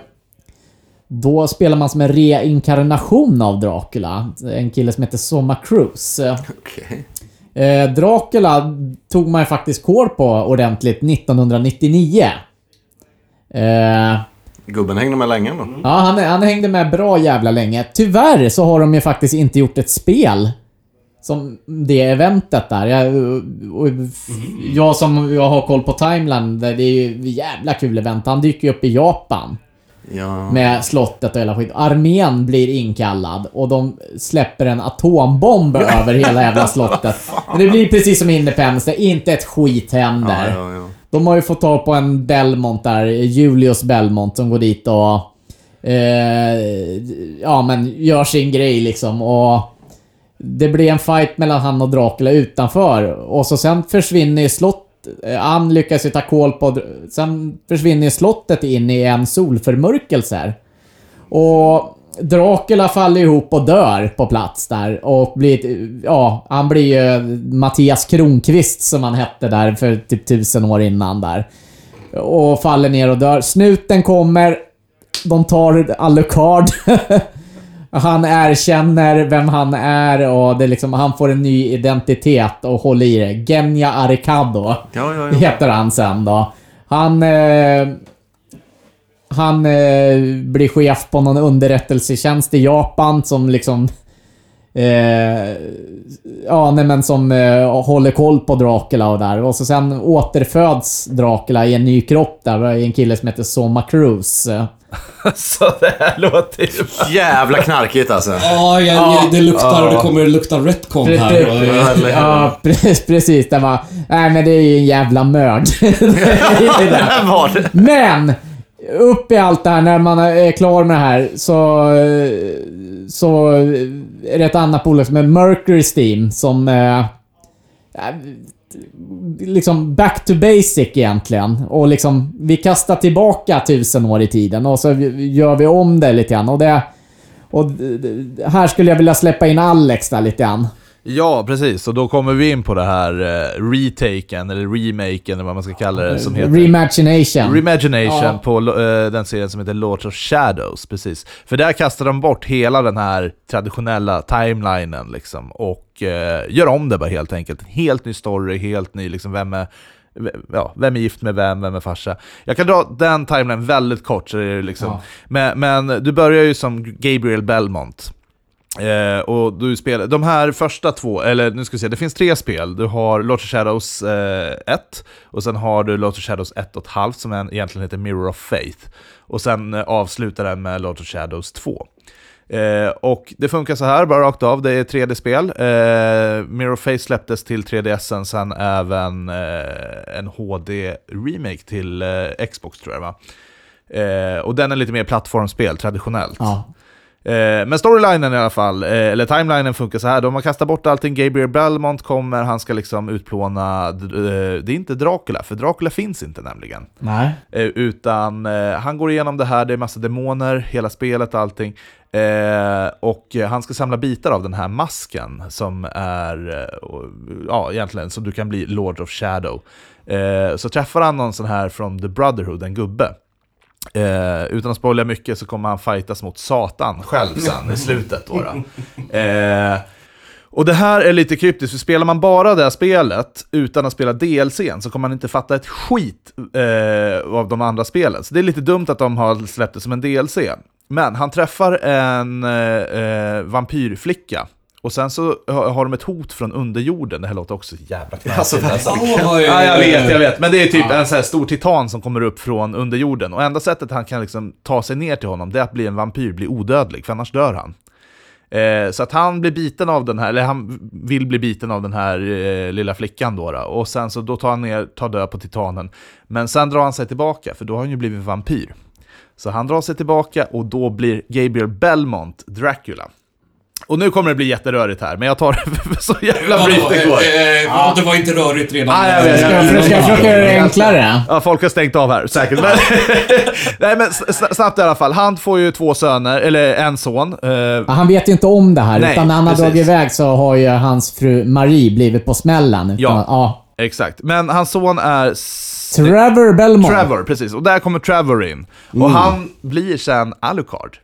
Då spelar man som en reinkarnation av Dracula. En kille som heter Soma Cruise. Okej. Eh, Dracula tog man ju faktiskt kår på ordentligt 1999. Eh, Gubben hängde med länge ändå. Ja, han, han hängde med bra jävla länge. Tyvärr så har de ju faktiskt inte gjort ett spel som det eventet där. Jag, och, jag som jag har koll på Timeline, det är ju jävla kul event. Han dyker ju upp i Japan Ja. med slottet och hela skit. Armén blir inkallad och de släpper en atombomb *laughs* över hela jävla slottet. Men det blir precis som Independence, där inte ett skit händer. Ja, ja, ja. De har ju fått tag på en Belmont där, Julius Belmont, som går dit och... Eh, ja, men gör sin grej liksom och... Det blir en fight mellan han och Dracula utanför och så sen försvinner ju slott... Han lyckas ju ta koll på... Sen försvinner ju slottet in i en solförmörkelse. här. Och Dracula faller ihop och dör på plats där och blir... Ja, han blir ju Mattias Kronqvist som han hette där för typ tusen år innan där. Och faller ner och dör. Snuten kommer. De tar Alucard. *laughs* Han erkänner vem han är och det liksom, han får en ny identitet och håller i det. Genya Arikado Ja, ja, ja. heter han sen då. Han... Eh, han eh, blir chef på någon underrättelsetjänst i Japan som liksom... Eh, ja, nej men som eh, håller koll på Dracula och där. Och så sen återföds Dracula i en ny kropp där. i En kille som heter Soma Cruz. *laughs* Så det här låter ju... Jävla knarkigt alltså. Ja, jag, jag, det luktar... Det kommer lukta retcon här. Och, Precis, ja, pre- precis. Det var... Nej, men det är ju en jävla mörd. *laughs* Det *laughs* var det? Men! Upp i allt det här, när man är klar med det här, så... Så är det ett annat bolag som är Mercury Steam som... eh, Liksom back to basic egentligen. Och liksom, vi kastar tillbaka tusen år i tiden och så gör vi om det lite grann. Och det... Och här skulle jag vilja släppa in Alex där lite grann. Ja, precis. Och då kommer vi in på det här uh, retaken, eller remaken, eller vad man ska kalla det, som heter... Reimagination. Reimagination Ja. på eh, den serien som heter Lords of Shadows, precis. För där kastar de bort hela den här traditionella timelinen liksom, och eh, gör om det bara helt enkelt. En helt ny story, helt ny, liksom, vem är, ja, vem är gift med vem, vem är farsa? Jag kan dra den timelinen väldigt kort, så det är liksom, Ja. men, men du börjar ju som Gabriel Belmont. Eh, och du spelar, de här första två, eller nu ska vi se, det finns tre spel. Du har Lord of Shadows eh, 1, och sen har du Lord of Shadows 1.5 som egentligen heter Mirror of Faith. Och sen eh, avslutar den med Lord of Shadows 2. Eh, och det funkar så här, bara rakt av, det är 3D-spel. Eh, Mirror of Faith släpptes till 3DS, sen även eh, en HD-remake till eh, Xbox tror jag va? Eh, och den är lite mer plattformsspel, traditionellt. Ja. Eh, men storylinen i alla fall, eh, eller timelinen funkar så här. De har kastat bort allting, Gabriel Belmont kommer, han ska liksom utplåna, eh, det är inte Dracula, för Dracula finns inte nämligen. Nej. Utan han går igenom det här, det är massa demoner, hela spelet, allting. Eh, och han ska samla bitar av den här masken som är, och- ja egentligen, så du kan bli Lord of Shadow. Så träffar han någon sån här från The Brotherhood, en gubbe. Eh, utan att spoila mycket så kommer han fightas mot Satan själv sen i slutet. Då, då. Eh, och det här är lite kryptiskt, för spelar man bara det här spelet utan att spela DLCn så kommer man inte fatta ett skit eh, av de andra spelen. Så det är lite dumt att de har släppt det som en DLC. Men han träffar en eh, eh vampyrflicka. Och sen så har de ett hot från underjorden. Det här låter också jävla knasigt. Alltså, Åh, Ja, jag vet, jag vet. Men det är typ en sån här stor titan som kommer upp från underjorden. Och enda sättet han kan liksom ta sig ner till honom, det är att bli en vampyr, bli odödlig, för annars dör han. Eh, så att han blir biten av den här, eller han vill bli biten av den här eh, lilla flickan då, då. Och sen så då tar han ner, tar död på titanen. Men sen drar han sig tillbaka, för då har han ju blivit vampyr. Så han drar sig tillbaka och då blir Gabriel Belmont Dracula. Och nu kommer det bli jätterörigt här, men jag tar det *laughs* så jävla brief det går. Ja, det var inte rörigt redan. Jag vet, Ska jag jag, vet. ska jag försöka göra det enklare? Ja, folk har stängt av här, säkert. Men, *laughs* nej, men snabbt i alla fall. Han får ju två söner, eller en son. Eh, Ja, Han vet ju inte om det här, Nej, utan när han har dragit iväg så har ju hans fru Marie blivit på smällen. Utan, Ja. ja. exakt. Men hans son är... Trevor Belmont. Trevor, precis. Och där kommer Trevor in. Och Mm. han blir sen Alucard.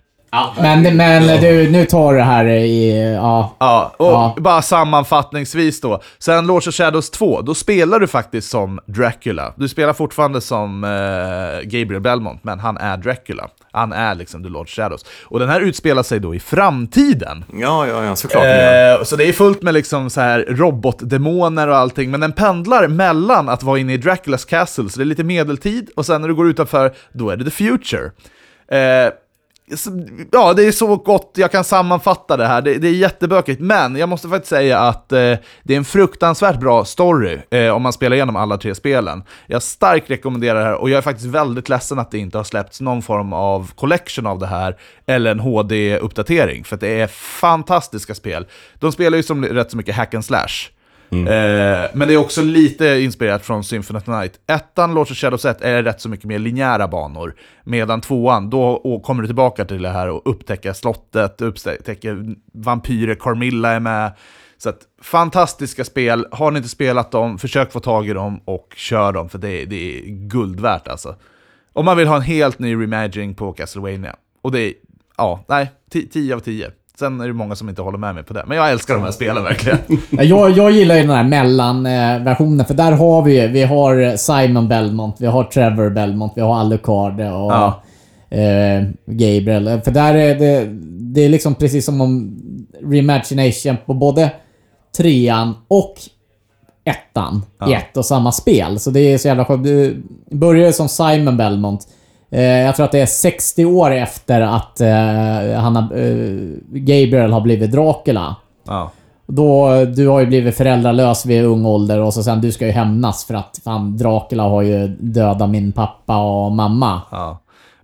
Men, men du, nu tar det här i... Ja. Ja, och Ja. bara sammanfattningsvis då. Sen Lords of Shadows 2, då spelar du faktiskt som Dracula. Du spelar fortfarande som eh, Gabriel Belmont, men han är Dracula. Han är liksom The Lord Shadows. Och den här utspelar sig då i framtiden. Ja, ja, ja, såklart. Eh, så det är fullt med liksom så här robotdemoner och allting, men den pendlar mellan att vara inne i Draculas castle, så det är lite medeltid, och sen när du går utanför, då är det the future. Eh, ja, det är så gott jag kan sammanfatta det här. Det, det är jättebökigt, men jag måste faktiskt säga att eh, det är en fruktansvärt bra story eh, om man spelar igenom alla tre spelen. Jag starkt rekommenderar det här och jag är faktiskt väldigt ledsen att det inte har släppts någon form av collection av det här eller en HD-uppdatering, för att det är fantastiska spel. De spelar ju som rätt så mycket hack and slash. Mm. Eh, men det är också lite inspirerat från Symphony of the Night. Ettan, Lords of Shadows 1, är rätt så mycket mer linjära banor. Medan tvåan, då kommer du tillbaka till det här och upptäcker slottet, upptäcker vampyrer, Carmilla är med. Så att, fantastiska spel. Har ni inte spelat dem, försök få tag i dem och kör dem, för det är, det är guld värt alltså. Om man vill ha en helt ny reimagining på Castlevania. Och det är, ja, nej, 10 av 10. Sen är det många som inte håller med mig på det. Men jag älskar de här spelen verkligen. *laughs* Ja, Jag, jag gillar ju den här mellanversionen, för där har vi vi har Simon Belmont, vi har Trevor Belmont, vi har Alucard och Ja. eh, Gabriel. För där är det, det är liksom precis som om reimagination på både trean och ettan i ett och samma spel. Så det är så jävla skönt. Du börjar som Simon Belmont. Eh, jag tror att det är 60 år efter att eh, han har, eh, Gabriel har blivit Dracula. Ja. Då, du har ju blivit föräldralös vid ung ålder och så sen du ska ju hämnas för att fan Dracula har ju dödat min pappa och mamma. Ja.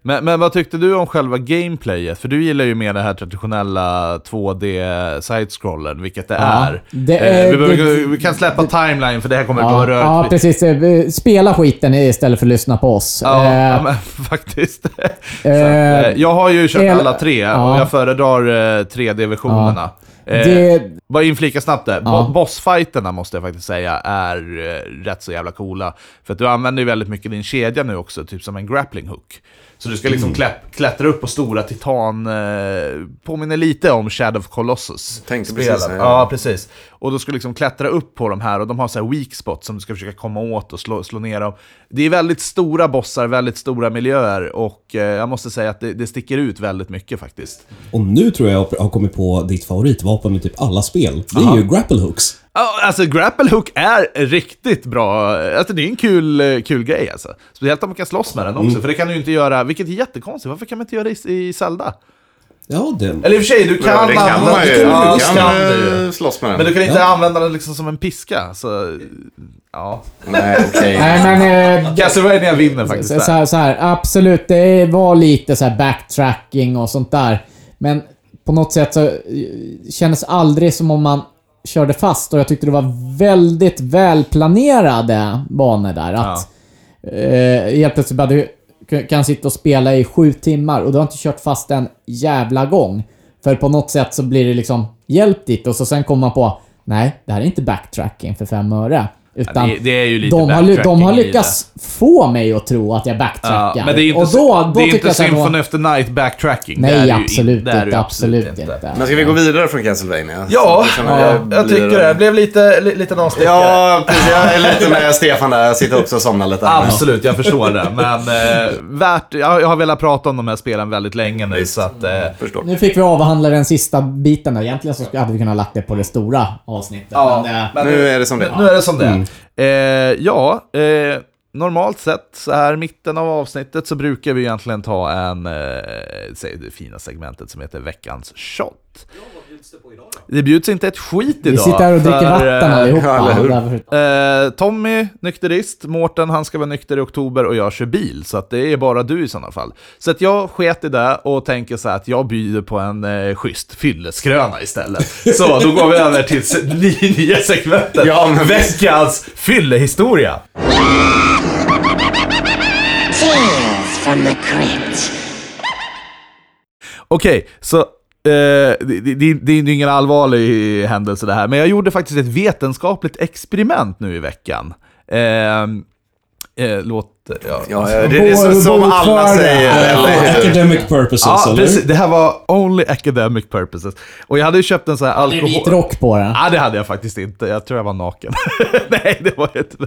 Men, men vad tyckte du om själva gameplayet? För du gillar ju mer det här traditionella 2D side-scrollen, vilket det Ja, är. det Eh, vi, behöver- det- vi kan släppa timeline, för det här kommer att Ja, vara ja, rörigt. precis. Eh, Spela skiten istället för att lyssna på oss. Ja, Eh, ja, men *laughs* faktiskt. Så att, eh, eh, jag har ju kört alla tre ja. och jag föredrar eh, 3D-versionerna. Eh, det, Bara inflika snabbt där. Ja. Bo- Bossfighterna måste jag faktiskt säga är eh, rätt så jävla coola. För att du använder ju väldigt mycket din kedja nu också, typ som en grappling hook. Så du ska liksom Mm. klätt- klättra upp på stora titan, eh, påminner lite om Shadow of Colossus. Tänkte precis säga det. Ja, precis. Och då ska du liksom klättra upp på de här och de har så här weak spots som du ska försöka komma åt och slå, slå ner dem. Det är väldigt stora bossar, väldigt stora miljöer och eh, jag måste säga att det, det sticker ut väldigt mycket faktiskt. Och nu tror jag jag har kommit på ditt favoritvapen i typ alla spel. Det är ju grapple hooks. Alltså grapple hook är riktigt bra. Alltså det är en kul, eh, kul grej alltså. Speciellt om man kan slåss med den också, för det kan du ju inte göra, vilket är jättekonstigt. Varför kan man inte göra det i, i Zelda? Ja, den... Eller i och för sig, du kan, Ja, det kan använda- man ju. Ja, Du det kan kan du slåss med den. Men du kan inte Ja. använda den liksom som en piska, så... Ja. Nej, okej. nej men... Eh, Castlevania vinner faktiskt så, så, där. här, så här, absolut, det var lite så här backtracking och sånt där. Men på något sätt så eh, kändes aldrig som om man körde fast och jag tyckte det var väldigt välplanerade banor där. Att eh, helt plötsligt bara du kan sitta och spela i sju timmar och du har inte kört fast en jävla gång. För på något sätt så blir det liksom hjälp dit och så sen kommer man på Nej, det här är inte backtracking för fem öre. Utan det- det är ju lite de, har, de har lyckats få mig att tro att jag backtrackar. Ja, men det är inte, och då, då det är inte jag då- Symphony of the Night backtracking. Det är Nej, absolut det är det inte. Absolut inte. Men ska vi gå vidare från Castlevania? Ja, ja, jag jag tycker det. Det blev lite, li- lite avstickare. Ja, precis. Jag är lite med Stefan där. Jag sitter också och somnar lite. Absolut, jag förstår det. Men eh, värt, jag, jag har velat prata om de här spelen väldigt länge nu, så att... Eh, Förstår. Nu fick vi avhandla den sista biten. Egentligen så hade vi kunnat lagt det på det stora avsnittet. ja, men, eh, men Nu är det som det Nu är. är det som det är. Eh, ja, eh, normalt sett så här mitten av avsnittet så brukar vi egentligen ta en, eh, säg det fina segmentet som heter veckans shot. Det bjuds inte ett skit idag. vi sitter här och dricker för, vatten eh, allihopa. ja, Eh, Tommy, nykterist. Mårten, han ska vara nykter i oktober och jag kör bil. Så att det är bara du i sådana fall. Så att jag sket i det och tänker så här att jag bjuder på en eh, schysst fylleskröna istället. Så då går vi över till *laughs* nya segmentet. Ja, men- Veckans fyllehistoria. Okej, så Eh, Eh, det, det, det är ju ingen allvarlig händelse det här, men jag gjorde faktiskt ett vetenskapligt experiment nu i veckan. Eh, eh, låt... Ja, Ja, det, det är så, som alla säger. Ja, academic purposes, Ja, eller? precis. Det här var only academic purposes. Och jag hade ju köpt en sån här Det är alkohol... vit rock på den. Nej, det hade jag faktiskt inte. Jag tror jag var naken. *laughs* Nej, det var inte.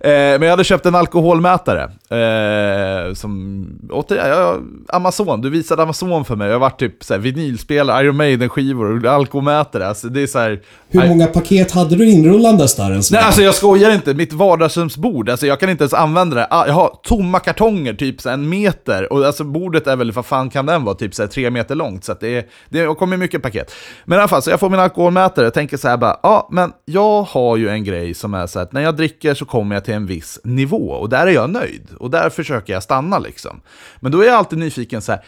Eh, men jag hade köpt en alkoholmätare. Eh, som, återigen, jag, Amazon. Du visade Amazon för mig. Jag varit typ så här, vinylspelare, Iron Maiden-skivor, alkomätare. Alltså, det är så här... Hur många paket hade du inrullandes där ens? Nej, alltså jag skojar inte. Mitt vardagsrumsbord, alltså jag kan inte ens använda det. Ah, Jag har tomma kartonger, typ så en meter. Och alltså bordet är väl, vad fan kan den vara, typ så här tre meter långt. Så att det, är, det kommer mycket paket. Men i alla fall, så jag får min alkoholmätare och tänker så här bara, ja, men jag har ju en grej som är så att när jag dricker så kommer jag till en viss nivå. Och där är jag nöjd. Och där försöker jag stanna liksom. Men då är jag alltid nyfiken så här,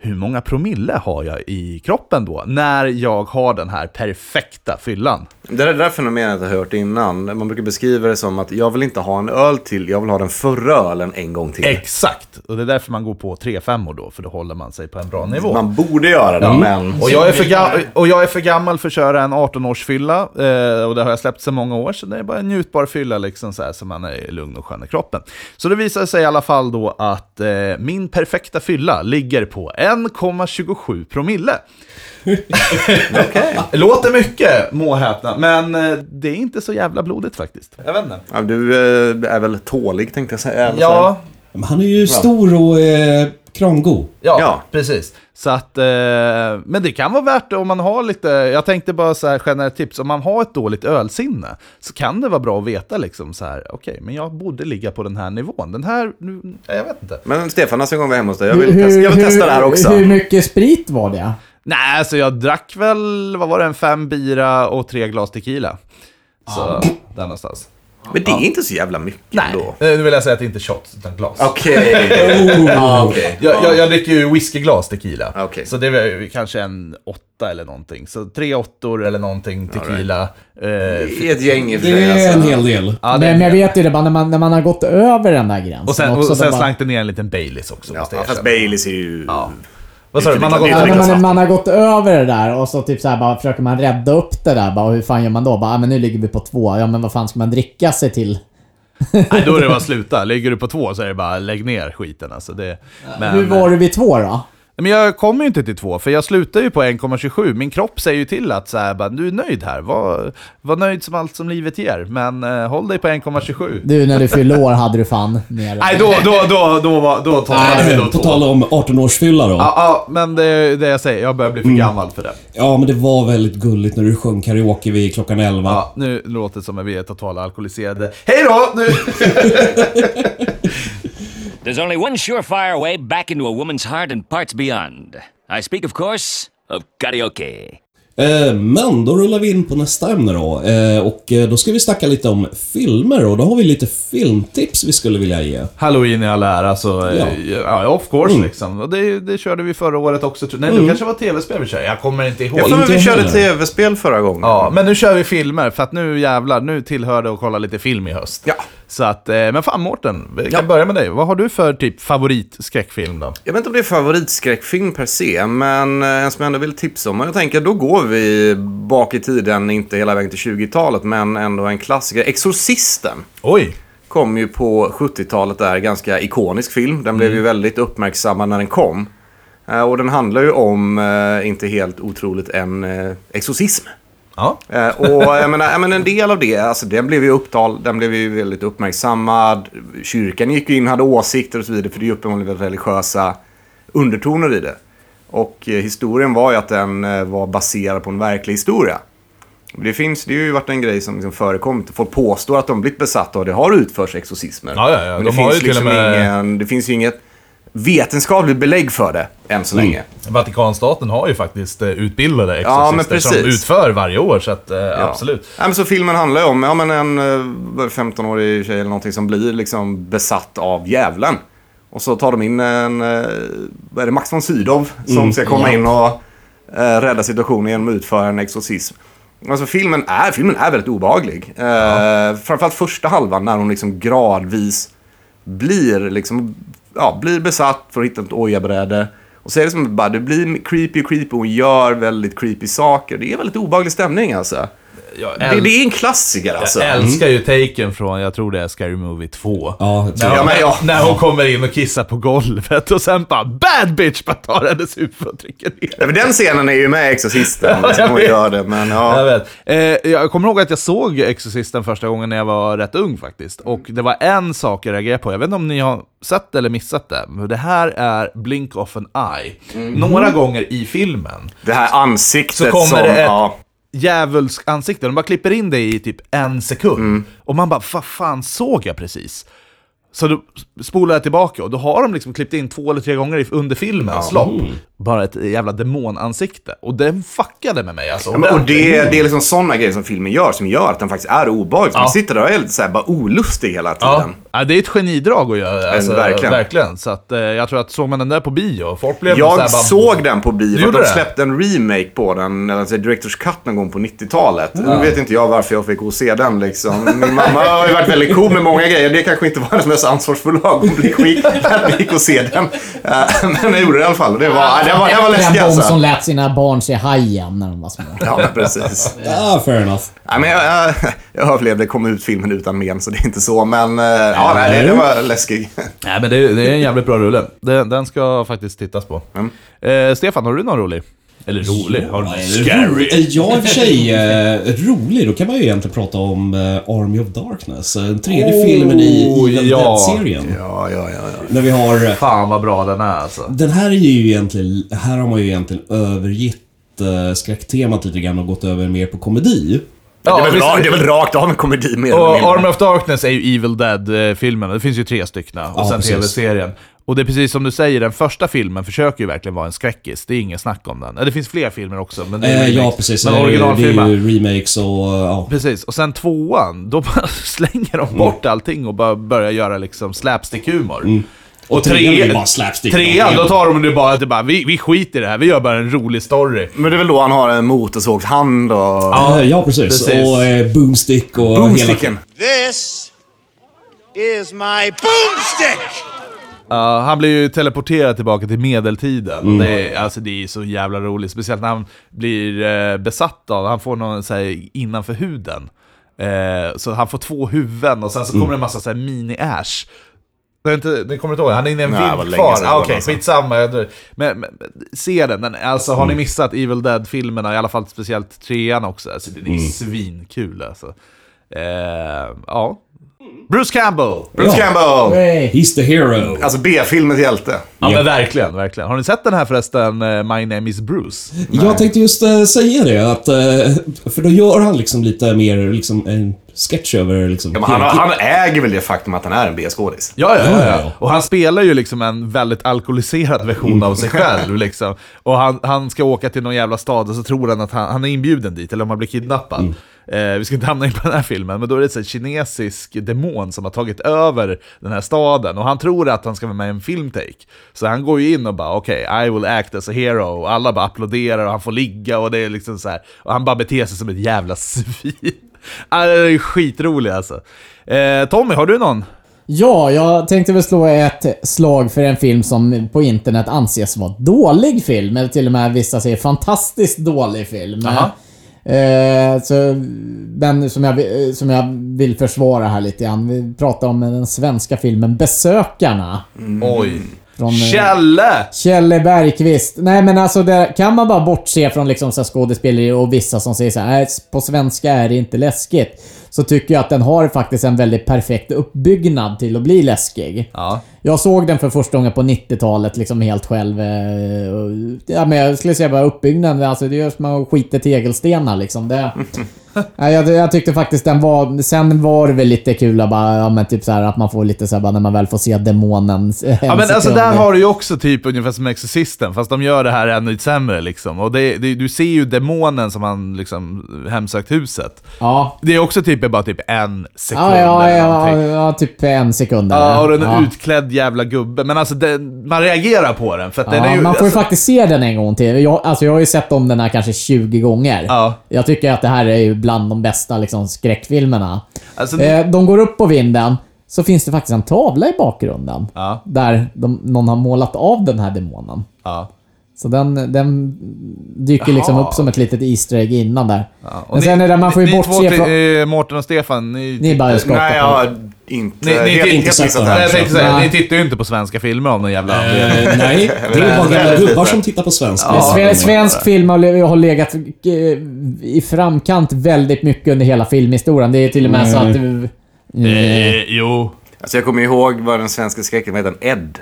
hur många promille har jag i kroppen då? När jag har den här perfekta fyllan. Det är det där fenomenet jag har hört innan. Man brukar beskriva det som att jag vill inte ha en öl till, jag vill ha den förra ölen en gång till. Exakt! Och det är därför man går på 3-5 då, för då håller man sig på en bra nivå. Man borde göra det, men... Och jag, är för ga- och jag är för gammal för att köra en 18-årsfylla, eh, och det har jag släppt så många år, så det är bara en njutbar fylla liksom så här, så man är lugn och skön i kroppen. Så det visar sig i alla fall då att eh, min perfekta fylla ligger på 1,27 promille. *laughs* Låter mycket, må häpna, men eh, det är inte så jävla blodigt faktiskt. Jag vet inte. Ja, du eh, är väl tålig tänkte jag säga. Ja, Men Han är ju stor och eh, kramgod. Ja, Ja. precis. Så att, eh, men det kan vara värt det om man har lite, jag tänkte bara så här generellt tips, om man har ett dåligt ölsinne så kan det vara bra att veta liksom så här, okej, men jag borde ligga på den här nivån. Den här, nu, jag vet inte. Men Stefan, nästa gång vi är hemma hos dig, jag vill, testa, jag vill testa det här också. Hur mycket sprit var det? Nej, alltså jag drack väl, vad var det, en fem bira och tre glas tequila. Så, där någonstans. Men det är inte så jävla mycket Nej, då. nu vill jag säga att det inte är shots, utan glas. Okej. *laughs* Ja, okej. Jag, jag, jag dricker ju whiskyglas tequila. Okej. Så det är kanske en åtta eller någonting. Så tre åttor eller någonting tequila. Eh, Det är ett gäng i Det är en Alltså. hel del. ja, Men jag vet ju det, bara när man, när man har gått över den där gränsen och sen, och sen bara- slank det ner en liten Baileys också. Ja, fast. Baileys är ju... Vad sa du? Man har gått Ja, man, man har gått över det där och så typ så här bara försöker man rädda upp det där bara, och hur fan gör man då? Bara, ah, men nu ligger vi på två. Ja men vad fan ska man dricka sig till? *laughs* Nej, då är det bara att *laughs* sluta. Ligger du på två så är det bara lägg ner skiten. Alltså det, men, Hur var du vid två då? Men jag kommer ju inte till två, för jag slutar ju på 1,27. Min kropp säger ju till att så här, bara, du är nöjd här. Var, var nöjd som allt som livet ger, men eh, håll dig på 1,27. Du, när du fyllde år hade du fan ner Nej, då, då, då, då, var, då talade vi då På tal om 18-årsfylla då. Ja, ja, men det är det jag säger. Jag börjar bli för gammal för det. Ja, men det var väldigt gulligt när du sjöng karaoke vid klockan 11. Ja, nu låter det som att vi är totalt alkoholiserade. Hej då! Nu... *laughs* There's only one surefire way back into a woman's heart and parts beyond. I speak, of course, of karaoke. Eh, men då rullar vi in på nästa ämne då. Eh, och eh, då ska vi snacka lite om filmer och då har vi lite filmtips vi skulle vilja ge. Halloween i all ära, så Ja. ja. ja, of course liksom. Och det, det körde vi förra året också. Nej, det kanske var tv-spel vi körde. Jag kommer inte ihåg. Jag tror Inte vi körde tv-spel förra gången. Ja, men nu kör vi filmer, för att nu jävlar, nu tillhör det att kolla lite film i höst. Ja. Så att, eh, men fan Mårten, vi kan Ja. börja med dig. Vad har du för typ favoritskräckfilm då? Jag vet inte om det är favoritskräckfilm per se, men eh, en som jag ändå vill tipsa om. Jag tänker, då går vi bak i tiden, inte hela vägen till 20-talet, men ändå en klassiker. Exorcisten Oj! kom ju på 70-talet där, ganska ikonisk film. Den blev ju väldigt uppmärksammad när den kom. Eh, Och den handlar ju om, inte helt otroligt, en exorcism. Ja. Eh, och jag menar, jag menar, en del av det, alltså den blev ju upptal, den blev ju väldigt uppmärksammad. Kyrkan gick in hade åsikter och så vidare, för det är ju uppenbarligen religiösa undertoner i det. Och eh, historien var ju att den eh, var baserad på en verklig historia. Det finns, det har ju varit en grej som liksom förekommit. Folk påstår att de blivit besatta och det har utförts exorcismer. Ja, ja, ja. Men De det har finns liksom med- ingen, det finns ju inget vetenskapligt belägg för det än så länge. Vatikanstaten har ju faktiskt eh, utbildade Ja, exorcister som precis. utför varje år, så att, eh, Ja. absolut. Ja, men så filmen handlar ju om ja, men en eh, 15-årig tjej eller någonting som blir liksom besatt av djävulen. Och så tar de in en, eh, vad är det, Max von Sydow som Mm, ska komma ja. in och eh, rädda situationen genom att utföra en exorcism. Alltså filmen är, filmen är väldigt obehaglig. Eh, framförallt första halvan när hon liksom gradvis blir, liksom, ja, blir besatt för att hitta ett ojabräde. Och så är det som bara, det blir creepy och creepy och hon gör väldigt creepy saker. Det är väldigt obehaglig stämning alltså. Jag, Det, det är en klassiker alltså. jag älskar ju taken från, jag tror det är Scary Movie 2. Ja, När, hon, jag. men ja. när hon kommer in och kissar på golvet och sen bara BAD BITCH! Bara tar hennes huvud och trycker ner. Ja, för den scenen är ju med i Exorcisten. Ja, som jag hon gör det, men Jag ja. vet. Eh, jag kommer ihåg att jag såg Exorcisten första gången när jag var rätt ung faktiskt. Och det var en sak jag reagerade på, jag vet inte om ni har sett eller missat det, men det här är Blink of an Eye. Några gånger i filmen, Det här ansiktet Så kommer som... det ett- Ja, djävulsk ansikte, de bara klipper in det i typ en sekund. Och man bara, vad fan såg jag precis? Så då spolar jag tillbaka och då har de liksom klippt in två eller tre gånger under filmens lopp. Bara ett jävla demonansikte. Och den fuckade med mig alltså. Ja, men, och det, det är liksom sådana grejer som filmen gör som gör att den faktiskt är obehaglig. Ja. Man sitter där och är lite så här bara olustig hela Ja. tiden. ja, det är ett genidrag att göra. Alltså, verkligen. verkligen. Så att, eh, jag tror att såg man den där på bio, folk blev så Jag här bara, såg den på bio, för de släppte en remake på den, alltså Directors Cut någon gång på 90-talet. Nu vet inte jag varför jag fick gå och se den liksom. Min mamma har ju varit väldigt cool med många grejer. Det kanske inte var hennes mest ansvarsfulla ögonblick *laughs* vi gick och se den. Eh, Men jag gjorde det i alla fall. Det var, det var, det var läskigt Den de som alltså. lät sina barn se Hajen när de var små. Ja, precis. Ja, fair enough. Nej, men jag, jag, jag överlevde, kom ut filmen utan men, så det är inte så. Men eh, ja, nej, det, det var läskig. Nej men det, det är en jävligt bra rulle. Den, den ska faktiskt tittas på. Mm. Eh, Stefan, har du någon rolig? Eller rolig. Har du Ja, ro- scary? eh, Ja, i och för sig. *laughs* Eh, rolig. Då kan man ju egentligen prata om eh, Army of Darkness. eh, Den tredje Oh, filmen i Evil ja. Dead-serien. Ja, ja, ja. ja. När vi har... eh, Fan vad bra den är alltså. Den här är ju egentligen... Här har man ju egentligen övergett eh, skräcktemat lite grann och gått över mer på komedi. det, är väl, visst- ra- det är väl rakt av en komedi mer eller Och. Army of Darkness är ju Evil Dead-filmerna. Det finns ju tre stycken. Och Ja, sen tv-serien. Och det är precis som du säger, den första filmen försöker ju verkligen vara en skräckis. Det är inget snack om den. Det finns fler filmer också, men det är Eh, ja, precis. Men Eh, det är originalfilmen. ju remakes och... Ja. Precis, och sen tvåan, då bara *laughs* slänger de bort allting och bara börjar göra liksom slapstick-humor. Och trean är ju tre, bara slapstick. trean, då tar de det bara att det bara, vi, vi skiter i det här, vi gör bara en rolig story. Men det är väl då han har en motorsågshand och... Ja, ja precis. precis. Och eh, boomstick och hela... Boomsticken. This is my boomstick! Ja, han blir ju teleporterad tillbaka till medeltiden. Mm. Det, är, alltså, det är så jävla roligt, speciellt när han blir eh, besatt av, han får någon så här, innanför huden. Eh, så han får två huvuden och sen så kommer Mm. det en massa så här mini-ash. Det, är inte, det kommer inte ihåg? Han är inne i en Nej, vind kvar. Ah, Okej, såg den, skitsamma. Men, men se den. den alltså, har ni Mm. missat Evil Dead-filmerna, i alla fall speciellt trean också, alltså, det är Mm. svinkul alltså. Eh, ja. Bruce Campbell! Bruce Ja. Campbell! Hey. He's the hero. Alltså B-filmens hjälte. Ja, Ja. men verkligen, verkligen. Har ni sett den här förresten, eh, My Name Is Bruce? Jag tänkte just eh, säga det, att... eh, för då gör han liksom lite mer liksom en sketch över liksom... Ja, men han, han äger väl det faktum att han är en B-skådis. Ja, ja, Ja, ja, ja. ja. Och han spelar ju liksom en väldigt alkoholiserad version av sig *laughs* själv. Liksom. Och han, han ska åka till någon jävla stad och så tror han att han, han är inbjuden dit, eller om han blir kidnappad. Eh, vi ska inte hamna in på den här filmen, men då är det här kinesisk demon som har tagit över den här staden. Och han tror att han ska vara med i en filmtake. Så han går ju in och bara okej, I will act as a hero. Och alla bara applåderar och han får ligga och det är liksom så här. Och han bara beter sig som ett jävla *laughs* svin. Ah, det är skitroligt alltså. Eh, Tommy, har du någon? Ja, jag tänkte väl slå ett slag för en film som på internet anses vara dålig film. Eller till och med vissa säger fantastiskt dålig film. Aha. Eh, så, men som jag, som jag vill försvara här lite grann. Vi pratar om den svenska filmen Besökarna. Oj. Från, eh, Kjelle! Kjelle Bergqvist. Nej men alltså det, kan man bara bortse från liksom så här skådespeleri och vissa som säger så här, "Nej, på svenska är det inte läskigt. Så tycker jag att den har faktiskt en väldigt perfekt uppbyggnad till att bli läskig. Ja. Jag såg den för första gången på 90-talet liksom helt själv. eh, Ja, men jag skulle säga bara uppbyggnaden. Alltså det gör som att skita tegelstenar liksom. Det, *laughs* ja, jag, jag tyckte faktiskt den var... Sen var det väl lite kul att bara, ja men typ så här att man får lite så här, bara när man väl får se demonen. Ja men alltså där har du ju också typ ungefär som Exorcisten, fast de gör det här ännu sämre liksom. Och det, det, du ser ju demonen som han liksom hemsökt huset. Ja. Det är också typ bara typ en sekund Ja, ja, eller ja, någonting. ja, typ en sekund. Ja, och den ja. utklädd jävla gubbe. Men alltså, den, man reagerar på den. För att den Ja, är ju... man får ju alltså, faktiskt se den en gång till. Jag, alltså jag har ju sett om den här kanske 20 gånger. Ja. Jag tycker att det här är ju bland de bästa liksom, skräckfilmerna. Alltså, Eh, de går upp på vinden, så finns det faktiskt en tavla i bakgrunden. Ja. Där de, någon har målat av den här demonen. ja. Så den, den dyker liksom Jaha. upp som ett litet Easter egg innan där. Och Men sen är det, man får ju ni, bortse Ni från... eh, Mårten och Stefan, ni... Ni bara skakar Nej, på har inte... Ni, ni, helt, helt det jag tänkte säga, tittar ju inte på svenska filmer av någon jävla. Eh, nej, *laughs* det är bara gamla gubbar som tittar på svenska. Men sve- svensk film har, le- har legat eh, i framkant väldigt mycket under hela filmhistorien. Det är till och med så att... Eh, jo. Alltså jag kommer ihåg vad den svenska skräcken heter, Ed.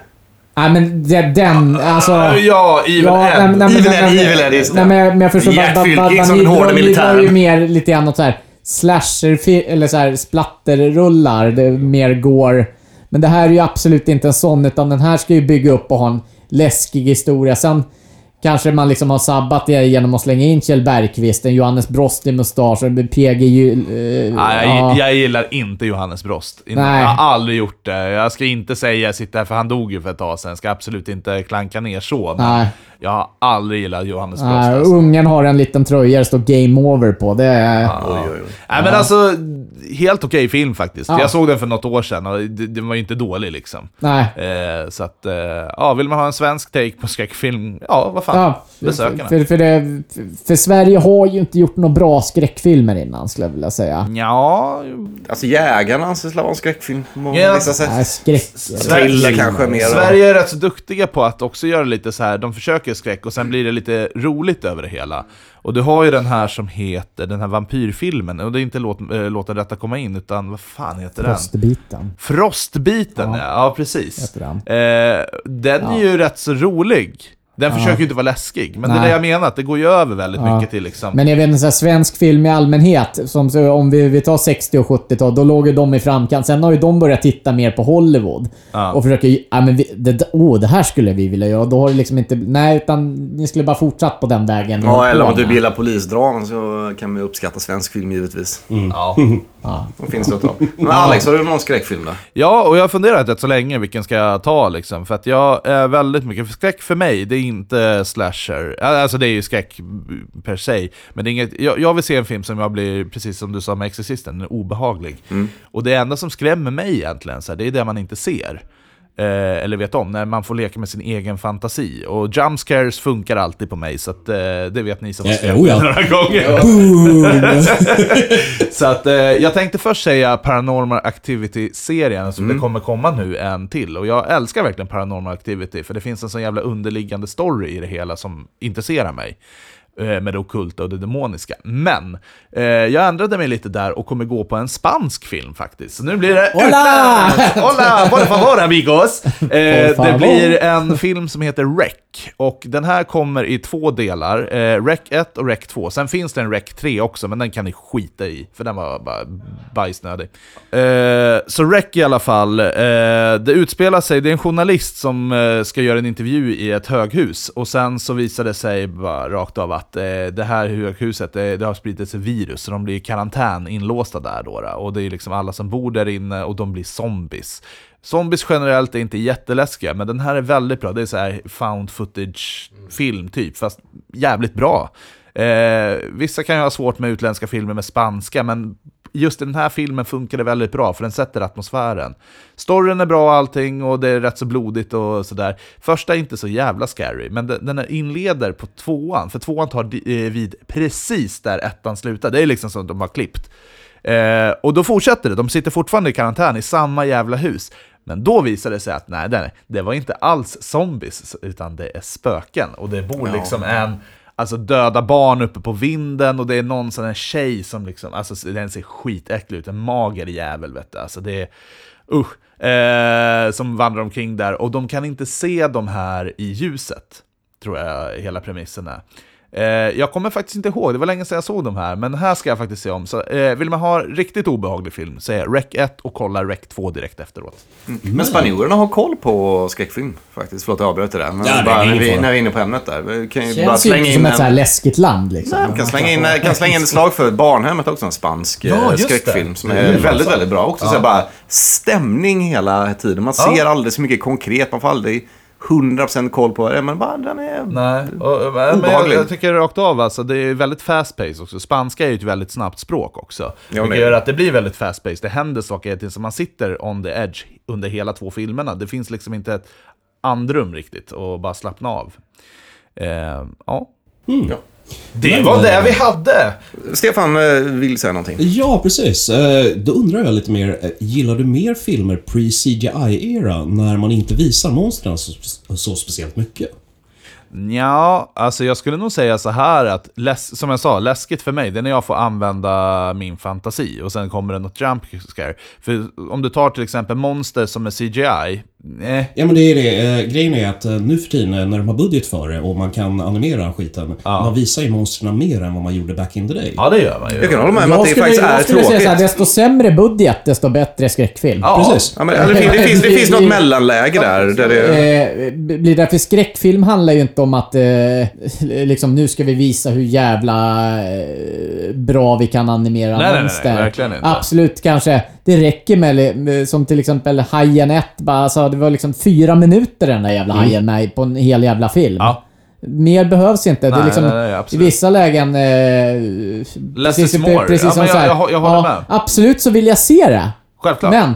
Nej men det, den, alltså... Ja, Evil Ja, Ed. nej, nej, Evil Ed, nej, Evil Ed, just det. Nej, men, jag- men jag förstår Jack bara... bara- Fylking som den hårda drar- Ni drar militären. ju mer lite grann åt så här slasher eller så här splatterrullar. Det mer går... Men det här är ju absolut inte en sån, utan den här ska ju bygga upp och ha en läskig historia. Sen kanske man liksom har sabbat det genom att slänga in Kjell Bergqvist, en Johannes Brost i mustasch, en PG Gyll... eh, Nej, ja. jag, jag gillar inte Johannes Brost. Nej. Jag har aldrig gjort det. Jag ska inte säga sitta här, för han dog ju för ett tag sedan. Jag ska absolut inte klanka ner så. Nej. jag har aldrig gillat Johannes Brost. Nej, alltså. ungen har en liten tröja det står Game Over på. Det är... Oj, oj, oj. Nej men alltså, helt okej film faktiskt. Ja. Jag såg den för något år sedan och det- den var ju inte dålig liksom. Nej. Eh, så att, eh, ja, vill man ha en svensk take på skräckfilm, ja vad fan, Ja, besök för, för, det, för Sverige har ju inte gjort några bra skräckfilmer innan, skulle jag vilja säga. Ja, Alltså Jägarna anses vara en skräckfilm på Ja. vissa sätt. Nej, skräck... Thriller kanske mer. Sverige är rätt så duktiga på att också göra lite så här. de försöker skräck och sen blir det lite roligt över det hela. Och du har ju den här som heter, den här vampyrfilmen, och det är inte låt, äh, Låta detta komma in, utan vad fan heter den? Frostbiten. Frostbiten, ja, ja precis. Den. Eh, den är ju rätt så rolig. Den Ja. försöker ju inte vara läskig, men det är Nej. det jag menar, att det går ju över väldigt Ja. mycket till liksom. Men jag vet inte, så här, svensk film i allmänhet, som så, om vi, vi tar 60 och 70-tal, då låg ju de i framkant. Sen har ju de börjat titta mer på Hollywood. Ja. Och försöker ja men vi, det, oh, det här skulle vi vilja göra. Då har det liksom inte, nej utan ni skulle bara fortsatt på den vägen. Ja, eller om du gillar polisdraman så kan man ju uppskatta svensk film givetvis. Ja. Ja. Då finns det att ta. Men Alex, har du någon skräckfilm då? Ja, och jag har funderat rätt så länge vilken ska jag ta liksom. För att jag är väldigt mycket, för skräck för mig, det är inte slasher. Alltså det är ju skräck per se. Men det är inget, jag, jag vill se en film som jag blir, precis som du sa med Exorcisten, obehaglig. Och det enda som skrämmer mig egentligen, så här, det är det man inte ser. Eh, eller vet om, när man får leka med sin egen fantasi. Och jump scares funkar alltid på mig, så att, eh, det vet ni som har sett oh ja. några gånger. *laughs* Så att, eh, jag tänkte först säga Paranormal Activity-serien, som Mm. det kommer komma nu en till. Och jag älskar verkligen Paranormal Activity, för det finns en sån jävla underliggande story i det hela som intresserar mig. Eh, Med det ockulta och det demoniska. Men eh, jag ändrade mig lite där och kommer gå på en spansk film faktiskt. Så nu blir det Hola! Hola! *laughs* Por favor amigos! Eh, det blir en film som heter Rec. Och den här kommer i två delar. Eh, Rec 1 och Rec 2. Sen finns det en Rec 3 också, men den kan ni skita i. För den var bara bajsnödig. Eh, så Rec i alla fall. Eh, det utspelar sig, det är en journalist som eh, ska göra en intervju i ett höghus. Och sen så visar det sig bara rakt av att eh, det här höghuset, det, det har spridits ett virus. Så de blir i karantän inlåsta där då. då. Och det är liksom alla som bor där inne och de blir zombies. Zombies generellt är inte jätteläskiga, men den här är väldigt bra. Det är så här found footage-film typ, fast jävligt bra. Eh, vissa kan ju ha svårt med utländska filmer med spanska, men just i den här filmen funkar det väldigt bra, för den sätter atmosfären. Storyn är bra och allting, och det är rätt så blodigt och sådär. Första är inte så jävla scary, men den, inleder på tvåan, för tvåan tar eh, vid precis där ettan slutar. Det är liksom som att de har klippt. Eh, och då fortsätter det, de sitter fortfarande i karantän i samma jävla hus. Men då visar det sig att nej, nej, det var inte alls zombies, utan det är spöken. Och det bor liksom en alltså, döda barn uppe på vinden och det är någon sån här tjej som liksom, alltså den ser skitäcklig ut, en mager jävel vet du. Alltså det är, usch, eh, som vandrar omkring där. Och de kan inte se de här i ljuset, tror jag hela premissen är. Eh, jag kommer faktiskt inte ihåg, det var länge sedan jag såg de här, men här ska jag faktiskt se om. Så eh, vill man ha riktigt obehaglig film, så är Rec 1 och kolla Rec 2 direkt efteråt. Men spanjorerna har koll på skräckfilm faktiskt. Förlåt, jag avbröt det där. Men Ja, bara, när, vi, när vi är inne på ämnet där. Vi kan ju bara Känns slänga inte in som ett så här läskigt land liksom. Nej, kan slänga in, kan slänga in ett slag för Barnhemmet också, en spansk Ja, ja, just det. skräckfilm som är är väldigt, väldigt bra. Också så här bara stämning hela tiden. Man Ja. ser alldeles för mycket konkret, man får aldrig 100% koll på det. Men bara, den är... Nej, och, men jag, jag tycker rakt av alltså, det är väldigt fast pace också. Spanska är ju ett väldigt snabbt språk också. Vilket det är gör att det blir väldigt fast pace. Det händer saker hela tiden, så man sitter on the edge under hela två filmerna. Det finns liksom inte ett andrum riktigt och bara slappna av. Eh, ja. Ja. Det var det vi hade! Stefan eh, vill säga någonting. Ja, precis. Eh, Då undrar jag lite mer, eh, gillar du mer filmer pre-CGI-era när man inte visar monstren så, så speciellt mycket? Ja, alltså jag skulle nog säga så här att, läs, som jag sa, läskigt för mig, det är när jag får använda min fantasi och sen kommer det något jump scare. För om du tar till exempel monster som är CGI, eh, Ja, men det är det. Eh, Grejen är att eh, nu för tiden när de har budget för det och man kan animera skiten, man visar ju monstren mer än vad man gjorde back in the day. ja det gör man ju. Jag kan hålla med om att det skulle, faktiskt är jag skulle säga tråkigt. så här, desto sämre budget, desto bättre skräckfilm. Ja, Precis. Ja, men, eller, det, finns, det, finns, det finns något mellanläge där. där det, Eh, blir därför skräckfilm handlar ju inte om att eh, liksom nu ska vi visa hur jävla bra vi kan animera Nej, nej, nej, monster. verkligen inte. Absolut, kanske. Det räcker med, som till exempel Hajen 1, bara, alltså, det var liksom fyra minuter den där jävla hajen med på en hel jävla film. Ja. Mer behövs inte. det är Nej, liksom, nej, nej, I vissa lägen... Eh, Less is more. Precis Ja, som jag- jag- jag håller med. Absolut så vill jag se det. Självklart. Men,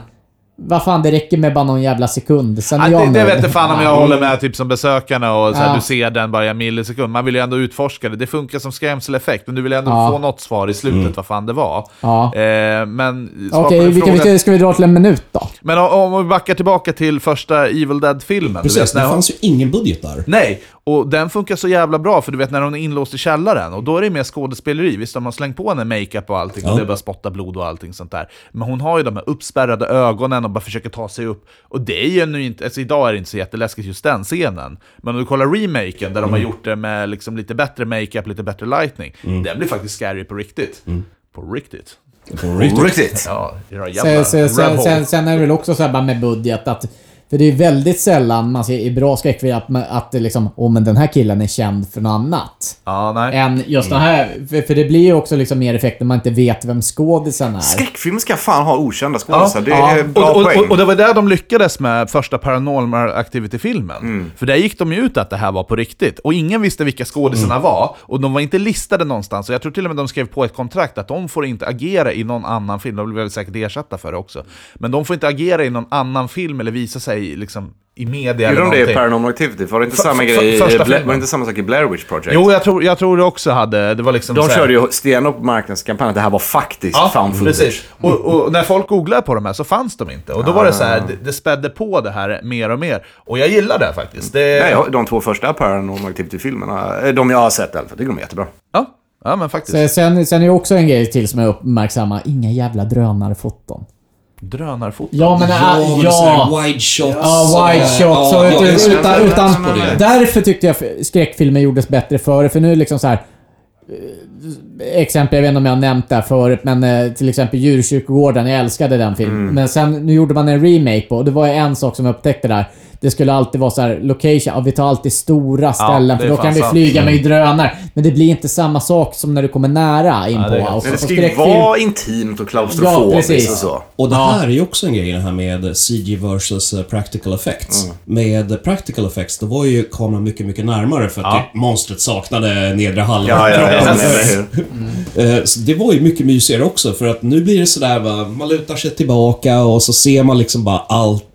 vad fan, det räcker med bara någon jävla sekund. Sen Ja, jag det, det vet inte fan om jag Ja. håller med typ som besökarna och så här, Ja. du ser den bara i en millisekund. Man vill ju ändå utforska det. Det funkar som skrämseleffekt, men du vill ändå Ja. få något svar i slutet vad fan det var. Ja. Eh, men... Okej, vilka, frågan- ska vi dra till en minut då? Men om, om vi backar tillbaka till första Evil Dead-filmen. du Precis, vet, det fanns ju ingen budget där. Nej, och den funkar så jävla bra för du vet när hon är inlåst i källaren och då är det mer skådespeleri. Visst, de har slängt på henne makeup och allting Ja. och det är bara spotta blod och allting sånt där. Men hon har ju de här uppspärrade ögonen och bara försöker ta sig upp. Och det är ju nu inte, alltså idag är det inte så jätteläskigt just den scenen. Men om du kollar remaken där de har gjort det med liksom lite bättre makeup, lite bättre lightning. Den blir faktiskt scary på riktigt. På riktigt. På riktigt. Ja, era jävla Sen, sen, sen, sen är det väl också så här bara med budget att... För det är väldigt sällan man ser i bra skräckfilm att, att det liksom, åh men den här killen är känd för något annat. Ja, nej. Än just den här, för, för det blir ju också liksom mer effekt när man inte vet vem skådisen är. Skräckfilmer ska fan ha okända skådisar. det ja. är bra och, och, poäng. och, och det var där de lyckades med första Paranormal Activity-filmen. Mm. För där gick de ju ut att det här var på riktigt. Och ingen visste vilka skådisarna Mm. var. Och de var inte listade någonstans. Och jag tror till och med de skrev på ett kontrakt att de får inte agera i någon annan film. De blev väl säkert ersatta för det också. Men de får inte agera i någon annan film eller visa sig liksom i media eller Gjorde de det i Paranormal Activity? Var det inte För- samma för- grej i Bla-. Var det inte samma sak i Blair Witch Project? Jo, jag tror, jag tror det också hade. Det var liksom De körde ju stenhårt på marknadskampanjen att det här var faktiskt found footage. precis. Och, och när folk googlade på de här så fanns de inte. Och då var det så här, det, det spädde på det här mer och mer. Och jag gillar det faktiskt. Det, Nej, de två första Paranormal Activity-filmerna, eh, de jag har sett i alla fall, tycker de är jättebra. Ja, ja men faktiskt. Sen, sen, är det också en grej till som jag uppmärksammar. Inga jävla drönarfoton. Drönarfoton. Ja men... Ja, äh, ja. sådär wide shots. Ja, wide shots. ja, och jag utan, utan, därför tyckte jag skräckfilmer gjordes bättre före. För nu är det liksom så här. eh, Exempel, jag vet inte om jag har nämnt det här förut, men eh, till exempel Djurkyrkogården. Jag älskade den filmen. Mm. Men sen, nu gjorde man en remake på, och det var en sak som jag upptäckte där. Det skulle alltid vara så här location, ja, vi tar alltid stora ställen för då kan vi sant. flyga med drönare. Men det blir inte samma sak som när du kommer nära in Ja, det Och det ska ju vara intimt och Ja, klaustrofobiskt precis. och så. Och det här är ju också en grej det här med CG versus eh, practical effects. Mm. Med practical effects, då var ju kameran mycket, mycket närmare för att typ monstret saknade nedre halvan. Ja, ja, ja, *laughs* hur? Eh, det var ju mycket mysigare också för att nu blir det sådär va, man lutar sig tillbaka och så ser man liksom bara allt.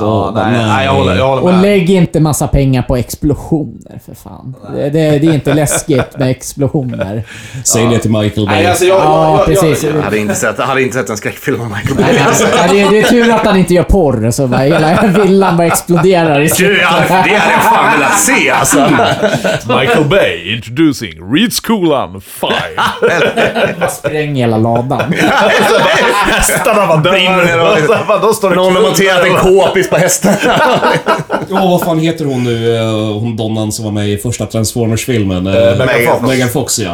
Och, Ja, bara, nej, nej, jag håller, jag håller Och med. lägg inte massa pengar på explosioner för fan. Det, det, det är inte läskigt med explosioner. Säg det till Michael Bay. Nej, alltså jag, Ja, jag, jag, precis. Jag, Jag hade inte sett, hade inte sett en skräckfilm om Michael Nej, Bay. alltså, det, det är tur att han inte gör porr, så bara hela villan bara exploderar i Du, det hade jag fan velat se alltså. Michael Bay introducing Reed Schoolan 5. Bara spräng hela ladan. Hästarna bara och- *laughs* dör. Och Då står det Någon har monterat en k-pist på hästen. *laughs* Ja, vad fan heter hon nu, eh, hon donnan som var med i första Transformers-filmen? Eh, Megan Fox. Megan Fox, ja.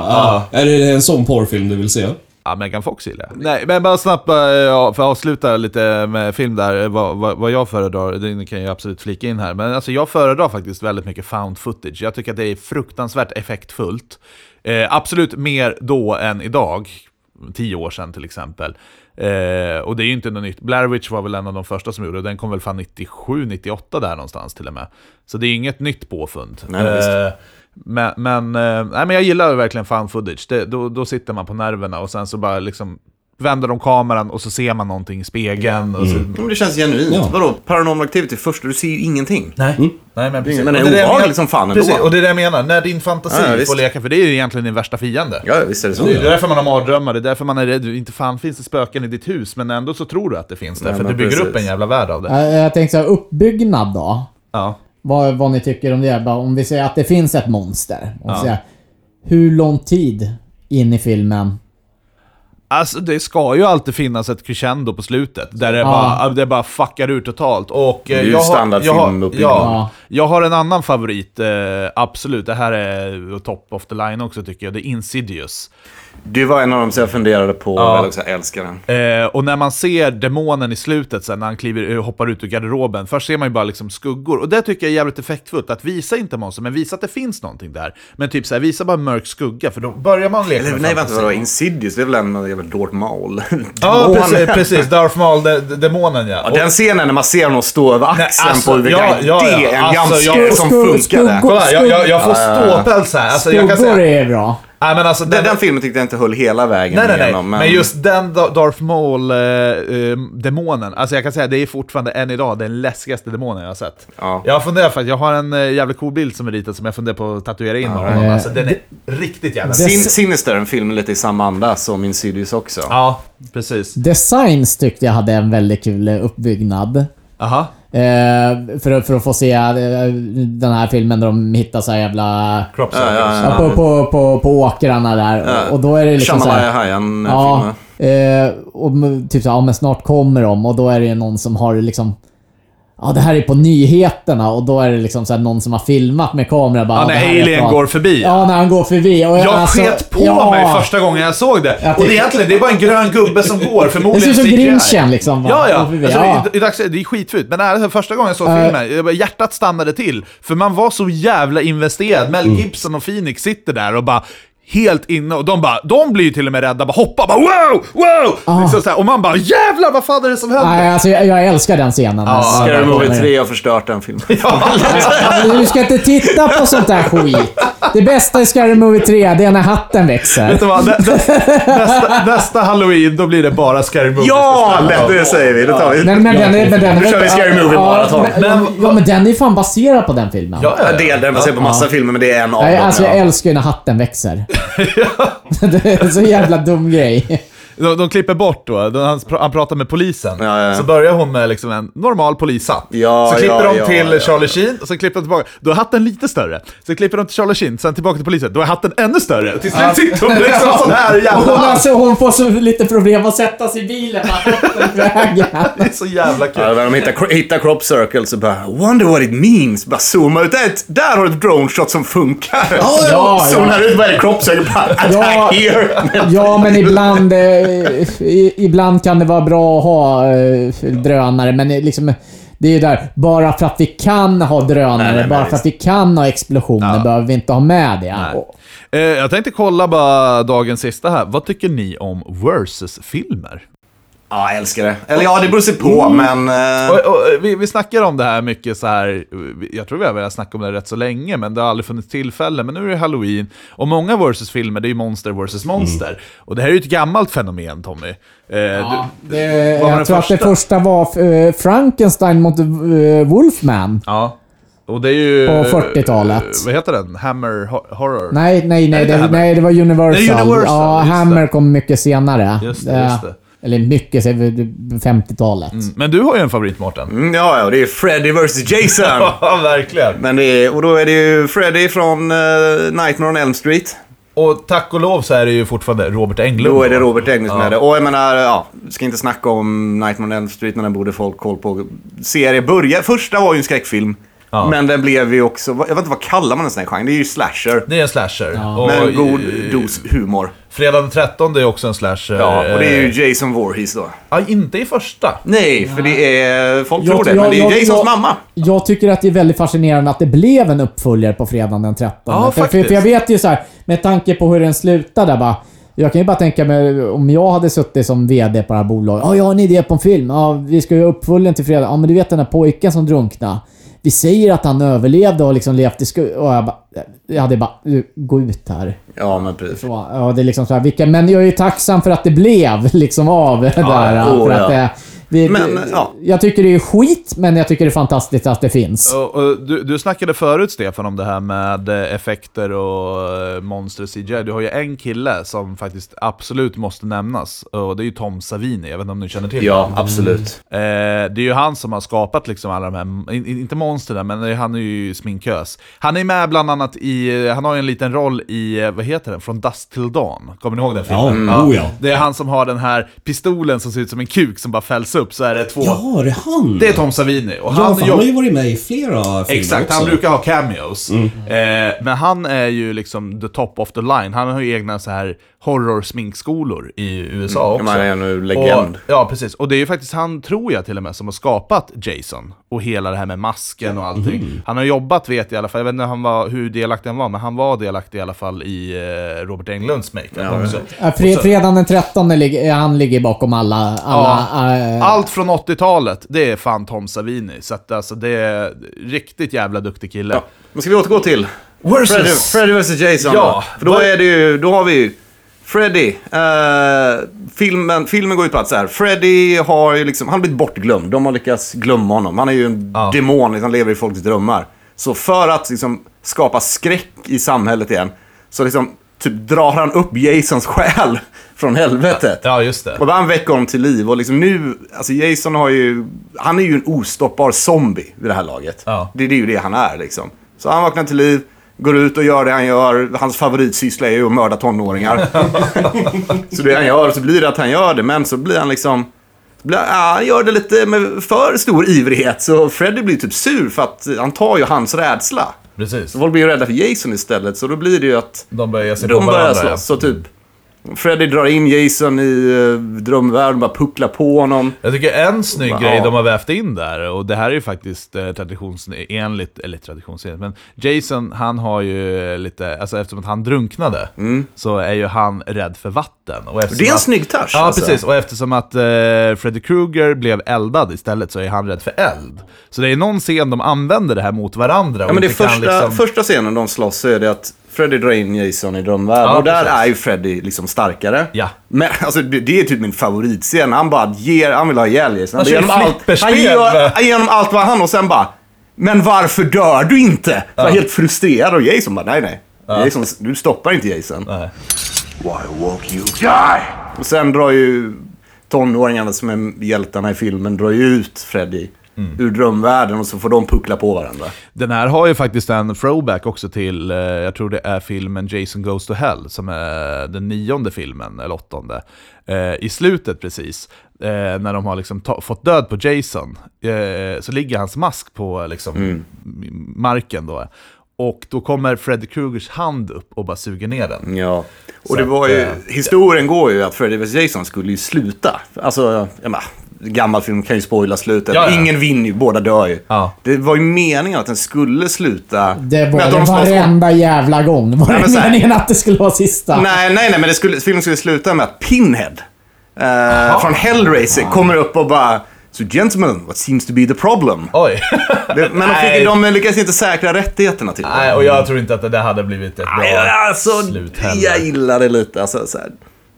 ja. Är det en sån porrfilm du vill se? Ja, Megan Fox gillar jag. Nej, men bara snabbt eh, ja, för att avsluta lite med film där, eh, vad, vad, vad jag föredrar, det kan jag absolut flika in här. Men alltså jag föredrar faktiskt väldigt mycket found footage. Jag tycker att det är fruktansvärt effektfullt. Eh, absolut mer då än idag. Tio år sedan till exempel. Eh, och det är ju inte något nytt. Blair Witch var väl en av de första som gjorde det. Den kom väl fan 97, 98 där någonstans till och med. Så det är inget nytt påfund. Nej. Eh, men, men, eh, nej, men jag gillar verkligen found footage. Det, då, då sitter man på nerverna och sen så bara liksom vänder de kameran och så ser man någonting i spegeln. Och så, Men det känns genuint. Ja. Vadå? Paranormal Activity första, du ser ju ingenting. Nej, nej men precis. Men det är obehagligt som fan ändå. Precis, och det är det jag menar. När din fantasi Ja, visst. får leka, för det är ju egentligen din värsta fiende. Ja, visst är det så. Det är därför man har mardrömmar, det är därför man är rädd. Inte fan finns det spöken i ditt hus, men ändå så tror du att det finns där. Nej, för men du bygger precis. upp en jävla värld av det. Jag, jag tänkte så här, uppbyggnad då. Ja. Vad, vad ni tycker om det. Bara Om vi säger att det finns ett monster. Om vi Ja. säger, hur lång tid in i filmen? Alltså det ska ju alltid finnas ett crescendo på slutet. Där det, Ja. bara, det bara fuckar ur totalt. Och, eh, Det är ju jag har- standard jag har- filmuppbyggnad. ja, Ja. Jag har en annan favorit, eh, absolut. Det här är top of the line också tycker jag. Det är Insidious. Det var en av dem som jag funderade på, Ja. eller också älskar den. Eh, och när man ser demonen i slutet sen, när han kliver, eh, hoppar ut ur garderoben, först ser man ju bara liksom skuggor. Och det tycker jag är jävligt effektfullt, att visa inte monster, men visa att det finns någonting där. Men typ så här, visa bara en mörk skugga, för då börjar man leka Eller, med nej, vänta, vadå? Insidious, det är väl en jävla Darth Maul? *laughs* Ja, precis, precis. Darth Maul, de, de, demonen ja. Ja, den scenen när man ser honom stå över axeln alltså, på huvudgången, ja, ja, det är en ja. Alltså, jag- som skugg- funkade. skugg- Kolla, jag, jag, jag får ståpäls här. Alltså, jag kan Skuggor säga, är bra. Nej, men alltså, Den, den filmen tyckte jag inte höll hela vägen Nej, nej, nej. igenom. Men... just den Da- Darth Maul-demonen, alltså jag kan säga det är fortfarande än idag den läskigaste demonen jag har sett. Ja. Jag har funderat för att jag har en uh, jävligt cool bild som är ritad som jag funderar på att tatuera in några gånger. Alltså den är riktigt jävla Det- Sin, Sinister, en film lite i samma anda som Insidious också. Ja, precis. Designs tyckte jag hade en väldigt kul eh, uppbyggnad. Aha. Eh, för, att- för att få se eh, den här filmen där de hittar så här jävla... Crop Ja, ja, Ja, på, på, på, på åkrarna där. Ja. Och då är det liksom så här, Shyamalan-hajen-filmen. Ja, eh, och typ så ja men snart kommer de och då är det någon som har liksom... Ja, det här är på nyheterna och då är det liksom så här någon som har filmat med kamera bara... Ja, det när Alien går förbi. Ja, när han går förbi. Och Jag alltså- sket på ja. mig första gången jag såg det. Jag och det är egentligen, det är bara en grön gubbe som går, Det förmodligen ser ut som. Grinchen liksom. Ja, ja. Förbi. Alltså, ja. i, i dagsläget, det är skitfult. Men när, första gången jag såg Äh. filmen, jag hjärtat stannade till. För man var så jävla investerad. Mel Mm. Gibson och Phoenix sitter där och bara helt inne och de bara, de blir ju till och med rädda, bara hoppar, bara wow, wow! Liksom så här, och man bara jävlar vad fan är det som händer? Nej, alltså jag, jag älskar den scenen. Ja, När- Scary Movie kommer- 3 har förstört den filmen. *laughs* Du ska inte titta på sånt där skit. Det bästa i Scary Movie 3, det är när hatten växer. Vet du vad? Nä, nä, nästa, *laughs* nästa halloween, då blir det bara Scary Movies. Ja, om. det säger vi. Det tar vi. Men, men den är... Men den Nu kör vi Scary Movie ja, maraton. men, ja, men den är fan baserad på den filmen. Ja, ja, Ja, det är den baserad på massa filmer, men det är en av Nej, dem. alltså ja. jag älskar ju när hatten växer. *laughs* det är en så jävla dum grej. De, de klipper bort då, då han, pr- han pratar med polisen. Ja, ja. Så börjar hon med liksom en normal polishatt. Ja, så klipper ja, de till ja. Charlie Sheen, och så klipper de tillbaka. Då är hatten lite större. Så klipper de till Charlie Sheen, sen tillbaka till polisen. Då är hatten ännu större. Till slut sitter hon liksom sån här Och hon, jävla... alltså, hon får så lite problem att sätta sig i bilen. *laughs* Det är så jävla kul. Ja, när de hittar, hittar crop circle så bara “Wonder what it means”. Bara zooma ut. Där, där har du ett drone shot som funkar. ja, ja. Zoomar ut, vad är det crop circle? Bara “Attack Ja. here”. Ja, men ibland, eh, ibland kan det vara bra att ha eh, drönare, men det, liksom, det är ju där, bara för att vi kan ha drönare, Nej, nej, bara nej, för att vi kan ha explosioner, Ja. behöver vi inte ha med det. Eh, jag tänkte kolla bara dagens sista här. Vad tycker ni om versus-filmer? Ja, jag älskar det. Eller ja, det beror sig på, men... eh, Och, och, vi, vi snackar om det här mycket så här. jag tror vi har velat snacka om det rätt så länge, men det har aldrig funnits tillfälle. Men nu är det halloween, och många versus-filmer, det är ju monster versus monster. Och det här är ju ett gammalt fenomen, Tommy. Eh, ja, du, det, jag tror att det första? första var eh, Frankenstein mot eh, Wolfman. ja. Och det är ju... På 40-talet. eh, vad heter den? Hammer Ho- Horror? Nej, nej, nej. det Det, Hammer? nej, det var Universal. Det Universal, ja, just det. Hammer kom mycket senare. Just det, just det. Eller mycket, så är det 50-talet. Men du har ju en favorit, Mårten. mm, Ja, ja, det är Freddy vs Jason. *laughs* Ja, verkligen. Men det är, och då är det ju Freddy från uh, Nightmare on Elm Street. Och tack och lov så är det ju fortfarande Robert Englund. Då är det Robert Englund som Ja. är det. Och jag menar, ja, vi ska inte snacka om Nightmare on Elm Street, men den borde folk koll på. Serie börja, första var ju en skräckfilm. Ja. Men den blev ju också, jag vet inte vad kallar man en sån här genre? Det är ju slasher. Det är en slasher. Ja. Med en god dos humor. Fredag den 13 är också en slasher. Ja, och det är ju Jason Voorhees då. Ja, inte i första. Nej, för det är... Folk Jag- tror det, jag- men det är jag- Jasons jag- mamma. Jag tycker att det är väldigt fascinerande att det blev en uppföljare på fredagen den 13. Ja, för, faktiskt. för jag vet ju så här, med tanke på hur den slutade bara. Jag kan ju bara tänka mig om jag hade suttit som VD på det här bolaget. Ja, jag har en idé på en film. Ja, vi ska ju uppföljaren till fredag. Ja, men du vet den där pojken som drunknade. Vi säger att han överlevde och liksom levt i sku... Och jag bara... Jag hade bara... Gå ut här. Ja, men precis. Så, ja, det är liksom så här, vilka, men jag är ju tacksam för att det blev liksom av det där. oh, för ja. att det, vi, Men, ja. Jag tycker det är skit, men jag tycker det är fantastiskt att det finns. Och, och, du, du snackade förut, Stefan, om det här med eh, effekter och eh, monster CGI. Du har ju en kille som faktiskt absolut måste nämnas, och det är ju Tom Savini. Jag vet inte om du känner till Ja, honom? absolut. Eh, det är ju han som har skapat liksom alla de här, in, inte monstren, men han är ju sminkös. Han är med bland annat i, han har ju en liten roll i, eh, vad heter den, Från Dust Till Dawn. Kommer ni ihåg den filmen? Ja, oh ja. Det är han som har den här pistolen som ser ut som en kuk som bara fälls upp. Upp så är det två... Ja, det är han! Det är Tom Savini. Och Ja, han för han har ju varit med i flera filmer Exakt, också. han brukar ha cameos. Mm. Eh, men han är ju liksom the top of the line. Han har ju egna så här horror-sminkskolor i USA Mm, också. han är nu legend. Och, ja, precis. Och det är ju faktiskt han, tror jag till och med, som har skapat Jason. Och hela det här med masken och allting. Mm. Han har jobbat, vet jag i alla fall, jag vet inte han var, hur delaktig han var, men han var delaktig i alla fall i eh, Robert Englunds makeup Ja, också. Ja, fre, fredagen den 13 ligger, han ligger bakom alla... alla eh, Allt från 80-talet, det är fan Tom Savini. Så att alltså det är riktigt jävla duktig kille. Ja. Men ska vi återgå till Versus- Freddy, Freddy vs Jason Ja. då? För då är det ju, då har vi ju Freddy. Eh, filmen, filmen går ut på att så här, Freddy har ju liksom, han har blivit bortglömd. De har lyckats glömma honom. Han är ju en Ja. demon, han lever i folkets drömmar. Så för att liksom skapa skräck i samhället igen, så liksom typ drar han upp Jasons själ *laughs* från helvetet. Ja, just det. Och han väcker honom till liv. Och liksom nu, alltså Jason har ju, han är ju en ostoppbar zombie vid det här laget. Ja. Det, det är ju det han är liksom. Så han vaknar till liv, går ut och gör det han gör. Hans favoritsyssla är ju att mörda tonåringar. *laughs* så det han gör, så blir det att han gör det. Men så blir han liksom, blir, ja, han gör det lite med för stor ivrighet. Så Freddy blir typ sur för att han tar ju hans rädsla. Precis. Så folk blir ju rädda för Jason istället. Så då blir det ju att De börjar sig på varandra. slåss. Så typ, Freddy drar in Jason i uh, drömvärlden, bara pucklar på honom. Jag tycker en snygg Ja. grej de har vävt in där, och det här är ju faktiskt eh, traditionsenligt, eller traditionsenligt, men Jason han har ju lite, alltså eftersom att han drunknade, så är ju han rädd för vatten. Och eftersom Mm. Det är en att, snygg touch. Ja, alltså. precis. Och eftersom att eh, Freddy Krueger blev eldad istället så är han rädd för eld. Så det är någon scen de använder det här mot varandra. Ja, men det är inte kan första, liksom- första scenen de slåss så är det att Freddy drar in Jason i drömvärlden. Ja, och där precis. är ju Freddy liksom starkare. Ja. Men alltså, det, det är typ min favoritscen. Han bara ger, han vill ha ihjäl Jason. Han ger kör honom allt, han gör, han ger honom allt vad han och sen bara Men varför dör du inte? Han är helt frustrerad och Jason bara nej nej. Jason, du stoppar inte Jason. Nej. Why won't you die? Och sen drar ju tonåringarna som är hjältarna i filmen drar ju ut Freddy Mm. ur drömvärlden och så får de puckla på varandra. Den här har ju faktiskt en throwback också till, eh, jag tror det är filmen Jason Goes to Hell, som är den nionde filmen, eller åttonde. Eh, I slutet precis, eh, när de har liksom fått död på Jason, så ligger hans mask på liksom, Mm. marken då. Och då kommer Freddy Krugers hand upp och bara suger ner den. Ja. Så Och det var ju, historien går ju att Freddy vs Jason skulle ju sluta. Alltså, jag menar, gammal film kan ju spoila slutet. Ja, ja. Ingen vinner ju, båda dör ju. Ja. Det var ju meningen att den skulle sluta Det var det de varenda jävla gång. Var Nej, det här- meningen att det skulle vara sista? Nej, nej, nej, men det skulle, filmen skulle sluta med att Pinhead eh, från Hellraiser kommer upp och bara So gentlemen, what seems to be the problem? Oj! *laughs* Det, men de, fick, de lyckades inte säkra rättigheterna till det. Nej, och jag tror inte att det där hade blivit ett bra alltså, slut heller. jag gillar det lite. Alltså, så här.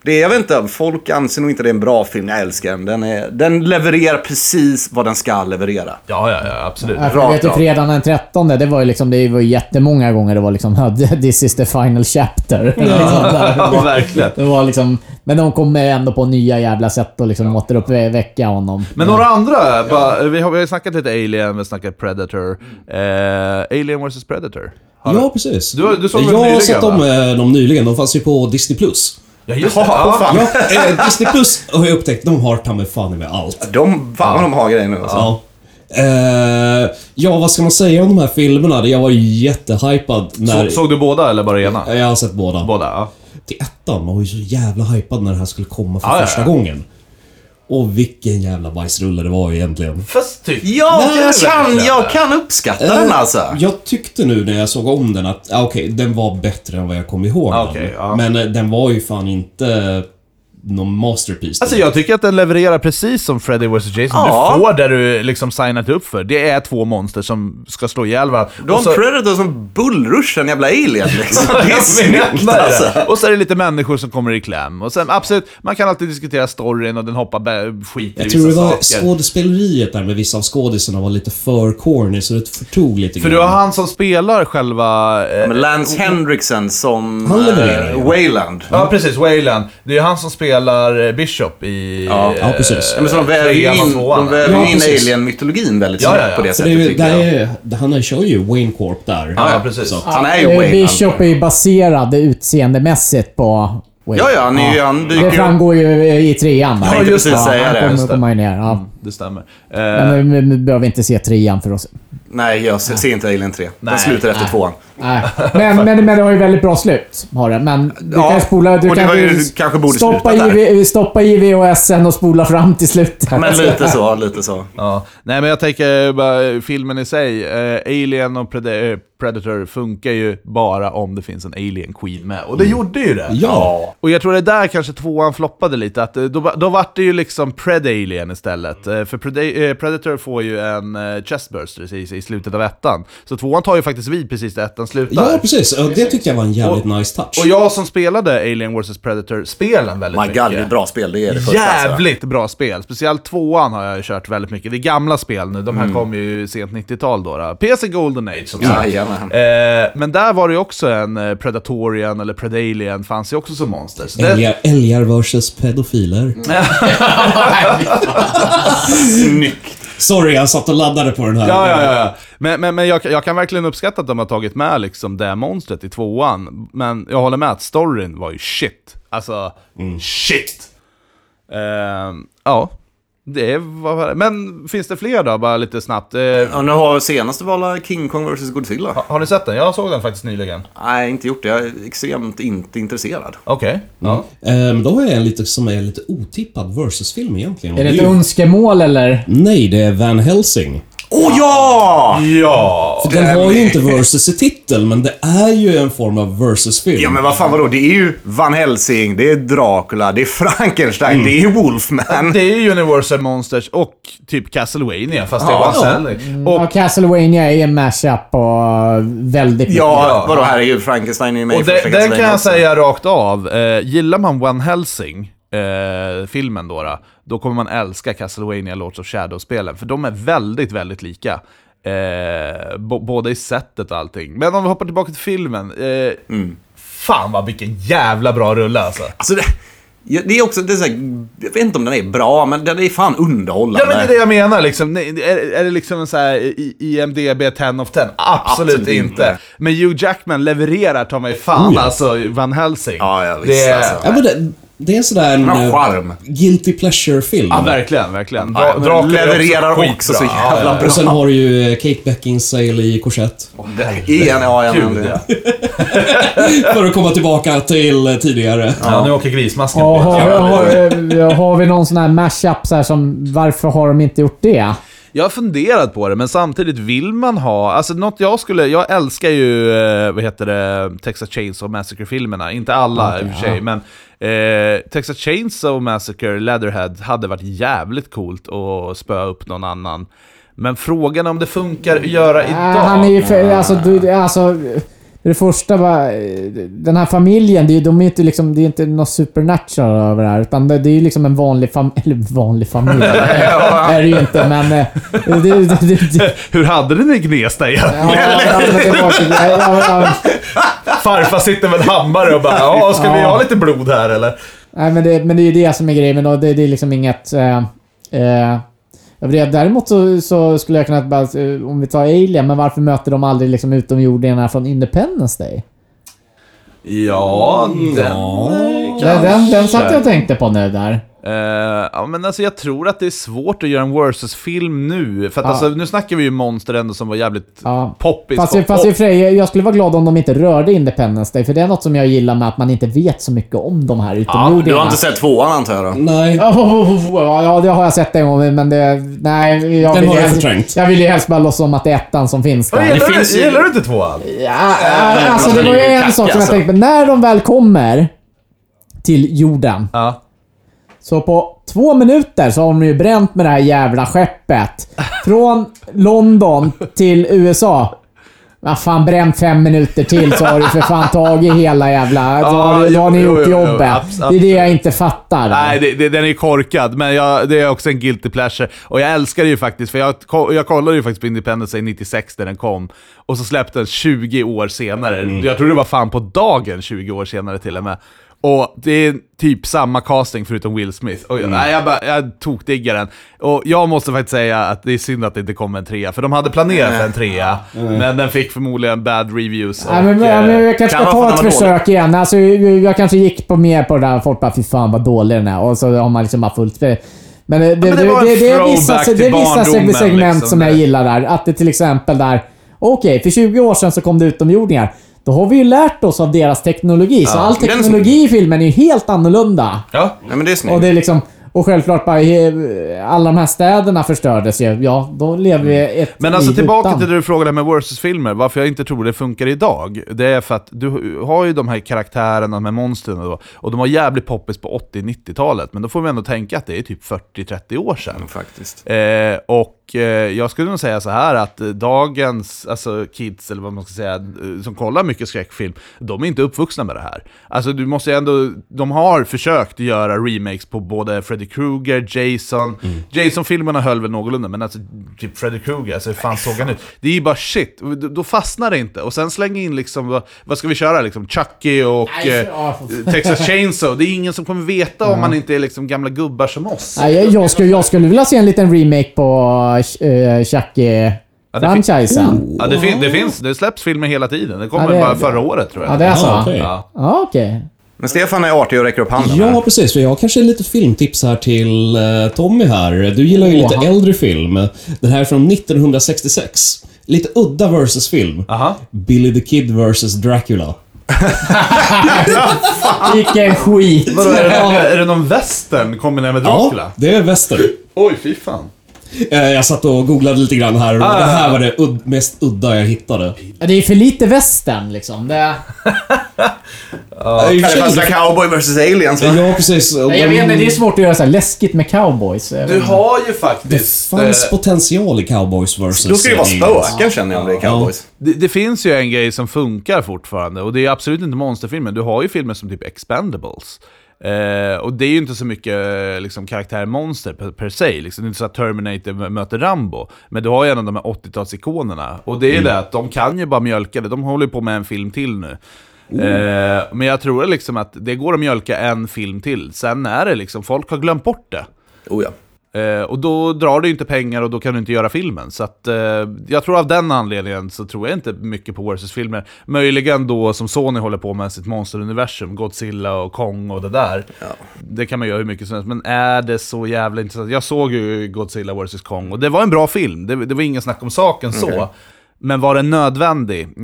Det, jag vet inte, folk anser nog inte det är en bra film. Jag älskar den. Den, är, den levererar precis vad den ska leverera. Ja, ja, ja, absolut. Ja, jag vet ju fredagen den 13, det var ju liksom, det var ju jättemånga gånger det var liksom *laughs* “This is the final chapter”. *laughs* liksom, där. Ja, *laughs* verkligen. Det var liksom, men de kommer ändå på nya jävla sätt och liksom återuppväcka honom. Men några andra, bara, vi, har, vi har snackat lite Alien, vi har snackat Predator. Eh, Alien vs Predator. Har Ja, precis. Du- du såg Jag har nyligen, sett dem, va? eh, dem nyligen. De fanns ju på Disney+. Plus. Ja, just det. Ja, fan. Ja, eh, Disney Plus har jag upptäckt, de har ta mig fan med allt. De, fan vad de har grejer nu alltså. Ja. Eh, ja, vad ska man säga om de här filmerna? Jag var ju jättehypad när... Så, såg du båda eller bara ena? Jag har sett båda. Båda, ja. Till ettan, man var ju så jävla hypad när det här skulle komma för Ja, ja, första ja. gången. Och vilken jävla bajsrulle det var egentligen. Fast typ... Ja, Nej, jag, kan, jag kan uppskatta den Eh, alltså. Jag tyckte nu när jag såg om den att, ah, okej, den var bättre än vad jag kom ihåg Ah, den. ja. Men eh, den var ju fan inte någon masterpiece. Alltså jag tycker att den levererar precis som Freddy vs Jason. Ja. Du får det du liksom signat upp för. Det är två monster som ska slå ihjäl varandra. Du har Och en så- predator som bullrushar en jävla alien *laughs* liksom. Det är Jag snyggt alltså. Och så är det lite människor som kommer i kläm. Och sen absolut, man kan alltid diskutera storyn och den hoppar skit i Jag tror det var saker. skådespeleriet där med vissa av skådisarna var lite för corny, så det förtog lite För du har han som spelar själva... Eh, Lance Henriksen som Han levererar, eh. Wayland. Ja, precis. Wayland. Det är han som spelar eh, Bishop i... Ja. Ja, precis. Ja, men så de väver ju in, de väver Ja, ju in alien-mytologin väldigt Ja, snyggt ja, ja. på det sättet det, är- tycker jag. är, han kör ju Wayne Corp där. Ja, ja, precis. Han är ju Eh, Wayland. Bishop är ju baserad utseendemässigt på, Wade. Ja, ja, är ju, han dyker Det ju framgår ju i trean. va? Jag tänkte precis säga han det, kommer just det. komma in här. Ja. Det stämmer. Eh, Men vi, vi behöver inte se trean för oss. Nej, jag ser ser inte Alien 3. Den Nej, slutar efter tvåan. Nej. Men, men, men det har ju väldigt bra slut. Har det. Men du Ja, kan spola... Du kan ju- kanske borde stoppa, i, V- stoppa i VHSen och spola fram till slutet. Men lite så, lite så. Ja. Nej men jag tänker bara filmen i sig, eh, Alien och Pred- eh, Predator funkar ju bara om det finns en Alien Queen med. Och det gjorde ju det! Ja. Och jag tror det är där kanske tvåan floppade lite, att eh, då, då vart det ju liksom Pred-Alien istället. För Preda- Predator får ju en chestburster i, i slutet av ettan. Så tvåan tar ju faktiskt vid precis där ettan slutar. Ja, precis. Ja, Det tyckte jag var en jävligt nice touch. Och jag som spelade Alien vs Predator-spelen väldigt My mycket. God, det är bra spel. Det är det första. alltså. Jävligt bra spel. Speciellt tvåan har jag kört väldigt mycket. Det är gamla spel nu. De här kom ju sent 90-tal då. då. PC Golden Age som sagt. Jajamän. Eh, men där var det ju också en eh, Predatorian eller Predalien fanns ju också som monster. Så det, Älgar, älgar versus pedofiler. *laughs* *laughs* Snyggt. Sorry, jag satt och laddade på den här. Ja, ja, ja. Men, men, men jag, jag kan verkligen uppskatta att de har tagit med liksom det monstret i tvåan. Men jag håller med att storyn var ju shit. Alltså, shit. Ehm, ja, det var... Men finns det fler då, bara lite snabbt? Eh, Ja, nu har senaste var King Kong vs Godzilla. har ni sett den? Jag såg den faktiskt nyligen. Nej, inte gjort det. Jag är extremt inte intresserad. Okej. Ja. Ehm, då har jag en lite, som är lite otippad versus-film egentligen. Är det ett önskemål eller? Nej, det är Van Helsing. Åh ja! Ja! För den har ju inte versus i titeln, men det är ju en form av versus-film. Ja, men vad fan vadå? Det är ju Van Helsing, det är Dracula, det är Frankenstein, det är Wolfman. Det är ju Universal Monsters och typ Castlevania, fast det var Ja. en Och Och, Castlevania är en mashup och väldigt mycket. Ja, vadå? Frankenstein är ju med i och första det, den kan jag också. säga rakt av. Eh, gillar man Van Helsing, eh, filmen då, då, då kommer man älska Castlevania Lords of Shadow-spelen. För de är väldigt, väldigt lika. Eh, både i sättet och allting. Men om vi hoppar tillbaka till filmen. Eh, Fan vad vilken jävla bra rulle alltså. Alltså, det, det är också, det är så här, jag vet inte om den är bra, men den är fan underhållande. Ja men det är det jag menar liksom. Är, är det liksom en så här I- IMDB 10 of 10? Absolut, Absolut inte. inte. Men Hugh Jackman levererar ta mig fan Oh ja. alltså Van Helsing. Ja, ja, visst, det alltså. Ja, det, det är sådär en Han eh, charm. guilty pleasure-film. Ja, verkligen, verkligen. Ja, Dracula är levererar skitbra. också så Ja, jävla ja, bra. Och sen har du ju eh, Kate Beckinsale i korsett. Igen, ja, ja. För att komma tillbaka till eh, tidigare. ja, nu åker grismasken Ja, på. har, har, har vi någon sån här mashup så här som, varför har de inte gjort det? Jag har funderat på det, men samtidigt vill man ha... Alltså något jag skulle... Jag älskar ju, vad heter det, Texas Chainsaw Massacre-filmerna. Inte alla i och för sig, men... Eh, Texas Chainsaw Massacre, Leatherhead, hade varit jävligt coolt att spöa upp någon annan. Men frågan är om det funkar att göra idag. Äh, han är ju för, alltså, du, alltså... Det första bara, den här familjen, det är, de är inte liksom, det är inte något supernatural över det här. Utan det, det är ju liksom en vanlig familj, *laughs* eller vanlig familj. *laughs* är det ju inte, men... eh, Det, det, Hur hade ni det i Gnesta egentligen? var. Farfar sitter med en hammare och bara ja, ska vi ha lite blod här eller? Nej, men det, men det är ju det som är grejen. Men det, det är liksom inget... Eh, eh. Däremot så, så skulle jag kunna bara... eh, Om vi tar Alien, men varför möter de aldrig liksom utomjordingarna från Independence Day? Ja, den... Den, den, den satt jag och tänkte på nu där. Eh, ja, men alltså jag tror att det är svårt att göra en versus-film nu. För att Ja. alltså, nu snackar vi ju monster ändå som var jävligt Ja. poppis. Fast, pop, fast pop. för sig, jag skulle vara glad om de inte rörde Independence Day, för det är något som jag gillar med att man inte vet så mycket om de här Du utomjordingarna. har inte sett tvåan antar jag då? Nej. *laughs* Ja, ja, det har jag sett en gång, men det... Nej, jag Den vill har ju jag förträngt. Jag vill ju helst bara låtsas som att det är ettan som finns där. Ja, gillar, Det finns du, ju- gillar du inte tvåan? Ja, alltså det var ju en sak som jag alltså. tänkte. När de väl kommer till jorden. Ja. Så på två minuter så har de ju bränt med det här jävla skeppet. Från London till USA. Vad fan, bränn fem minuter till så har du för fan tagit hela jävla... Då har, har ni jo, gjort jo, jo, jobbet. abs- Det är det jag inte fattar. Nej, det, det, den är korkad, men jag, det är också en guilty pleasure. Och jag älskar det ju faktiskt, för jag, jag kollade ju faktiskt på Independence Day 96 när den kom. Och så släpptes den 20 år senare. Jag tror det var fan på dagen 20 år senare till och med. Och det är typ samma casting förutom Will Smith. Och jag, nej, jag, bara, jag tokdiggar den. Och jag måste faktiskt säga att det är synd att det inte kom en trea, för de hade planerat en trea, men den fick förmodligen bad reviews. Nej, men, och, men, eh, men jag kanske kan ska ta ett försök igen. Alltså, jag, kanske gick på mer på det där. Folk bara fy fan vad dålig den är. Och så har man liksom bara fullt men det, det, men det det, är vissa, det är vissa segment liksom, som jag gillar där. Att det till exempel där... Okej, för 20 år sedan så kom det utomjordingar. Då har vi ju lärt oss av deras teknologi. så all teknologi i filmen är ju helt annorlunda. Ja. Nej, men det är snyggt. Och det är liksom... Och självklart bara... he- Alla de här städerna förstördes ju. Ja, då lever vi ett Men alltså tillbaka utan. till det du frågade med versus-filmer, varför jag inte tror det funkar idag. Det är för att du har ju de här karaktärerna, de här monstren och, och de var jävligt poppis på 80-90-talet, men då får vi ändå tänka att det är typ 40-30 år sedan. Mm, Faktiskt. Eh, och eh, jag skulle nog säga så här att dagens alltså kids, eller vad man ska säga, som kollar mycket skräckfilm, de är inte uppvuxna med det här. Alltså du måste ju ändå, de har försökt göra remakes på både Freddy Krueger, Jason. Jason-filmerna höll väl någorlunda, men alltså typ Freddy Krueger, alltså hur fan såg han ut? Det är ju bara shit, då, fastnar det inte. Och sen släng in liksom, vad, vad ska vi köra liksom? Chucky och Nej, eh, *laughs* Texas Chainsaw. Det är ingen som kommer veta om man inte är liksom gamla gubbar som oss. Nej, jag, jag, skulle, jag skulle vilja se en liten remake på uh, Chucky-franchisen. Ja, det, fin- det finns. Det släpps filmer hela tiden. Det kommer Ja, det- bara förra året tror jag. Ja, det är så? Ah, okej. Ja. Ja, okej. Men Stefan är artig och räcker upp handen. Ja, här. precis. För jag har kanske lite filmtips här till eh, Tommy här. Du gillar ju lite Åh. äldre film. Den här är från 1966. Lite udda versus-film. Aha. Billy the Kid versus Dracula. *laughs* Vilken skit. Vadå, är, det, är det någon western kombinerad med Dracula? Ja, det är väster. Oj, fy fan. Eh, Jag satt och googlade lite grann här och Ah. det här var det ud- mest udda jag hittade. Ja, Det är för lite västern liksom. Det... *laughs* Eh, Kan det sig- passa cowboy vs aliens? va? Ja, precis. Och Jag vet inte, det är svårt att göra så här läskigt med cowboys. Vet Du har ju Det faktiskt... fanns eh, potential i Cowboys versus Då ska det vara aliens. spöken känner jag om det är cowboys. det, det finns ju en grej som funkar fortfarande, och det är absolut inte monsterfilmer. Du har ju filmer som typ Expendables. Eh, och det är ju inte så mycket eh, liksom, karaktär-monster per, per se. Liksom. Det är inte så att Terminator möter Rambo. Men du har ju en av de här 80-talsikonerna. Och det är ju det att de kan ju bara mjölka det. De håller ju på med en film till nu. Eh, men jag tror liksom att det går att mjölka en film till. Sen är det liksom, folk har glömt bort det. Oh, ja. Eh, och då drar du inte pengar och då kan du inte göra filmen. Så att, eh, jag tror av den anledningen så tror jag inte mycket på Versus-filmer. Möjligen då som Sony håller på med sitt monsteruniversum, Godzilla och Kong och det där. Det kan man göra hur mycket som helst, men är det så jävla intressant? Jag såg ju Godzilla vs Kong och det var en bra film, det, det var ingen snack om saken så. Men var den nödvändig? *laughs*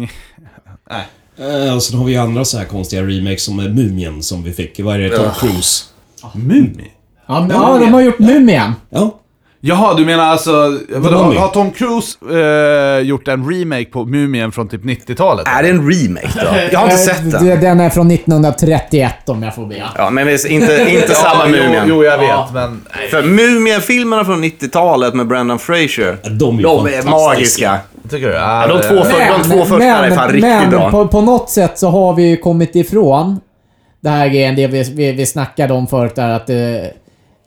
Nej. Eh, och sen har vi ju andra så här konstiga remakes som är Mumien som vi fick. Vad är det? Tom Cruise. Mumie? Ja, men- ja, de har gjort Mumien. Ja. Jaha, du menar alltså, vadå, har, Tom Cruise eh, gjort en remake på Mumien från typ 90-talet? Är det en remake då? *laughs* Jag har inte sett Eh, den. Den är från 1931 om jag får be. Ja, men visst, inte, inte *laughs* samma jo, Mumien. jo, jag vet, men... För Mumien-filmerna från 90-talet med Brendan Fraser, De är, de är fantastiska. magiska. Tycker du? Ja, de två, för, de två första är fan riktigt men bra. På, på något sätt så har vi ju kommit ifrån det här grejen, det vi, vi, vi snackade om förut där att det,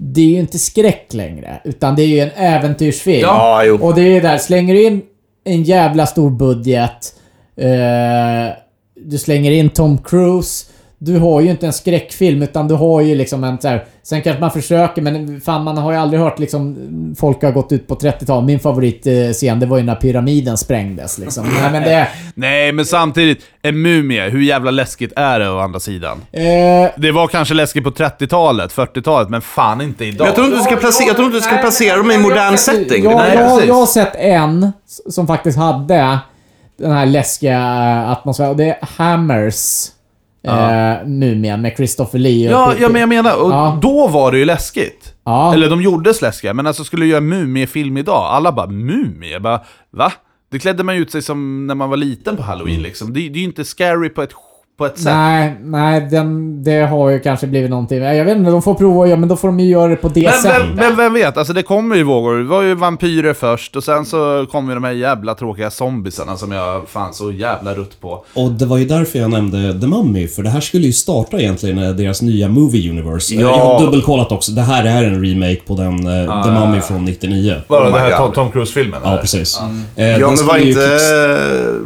det är ju inte skräck längre. Utan det är ju en äventyrsfilm. Ja, jo. Och det är ju där, slänger du in en jävla stor budget. Eh, du slänger in Tom Cruise. Du har ju inte en skräckfilm utan du har ju liksom en så här, Sen kanske man försöker men fan man har ju aldrig hört liksom Folk har gått ut på 30-talet. Min favoritscen det var ju när pyramiden sprängdes liksom. *laughs* Nej men det... Nej, men samtidigt, en mumie, hur jävla läskigt är det å andra sidan? Eh, Det var kanske läskigt på 30-talet, 40-talet, men fan inte idag. Jag tror inte du ska placera, jag tror inte du ska placera dem i en modern setting. Jag, Nej, jag, jag har sett en som faktiskt hade den här läskiga eh, atmosfären. Och det är Hammers. Eh, Mumien med Christopher Lee. och Ja, ja, men jag menar, och Ja. då var det ju läskigt. Ja. Eller de gjordes läskiga, men alltså skulle du göra mumiefilm idag, alla bara mumie? Jag bara, va? Det klädde man ju ut sig som när man var liten på halloween liksom. Det, det är ju inte scary på ett, på ett sätt. Nej, nej den, det har ju kanske blivit någonting. Jag vet inte, de får prova att göra, men då får de ju göra det på det Men sättet. vem, vem, vem vet, alltså det kommer ju vågor. Det var ju vampyrer först och sen så kom ju de här jävla tråkiga zombisarna som jag fan så jävla rutt på. Och det var ju därför jag nämnde The Mummy, för det här skulle ju starta egentligen eh, deras nya Movie Universe. Ja. Jag har dubbelkollat också. Det här är en remake på den eh, The Mummy från 99. Bara Oh det my här God. Tom, Cruise-filmen? Ja, precis. Eh, Ja, den men var inte...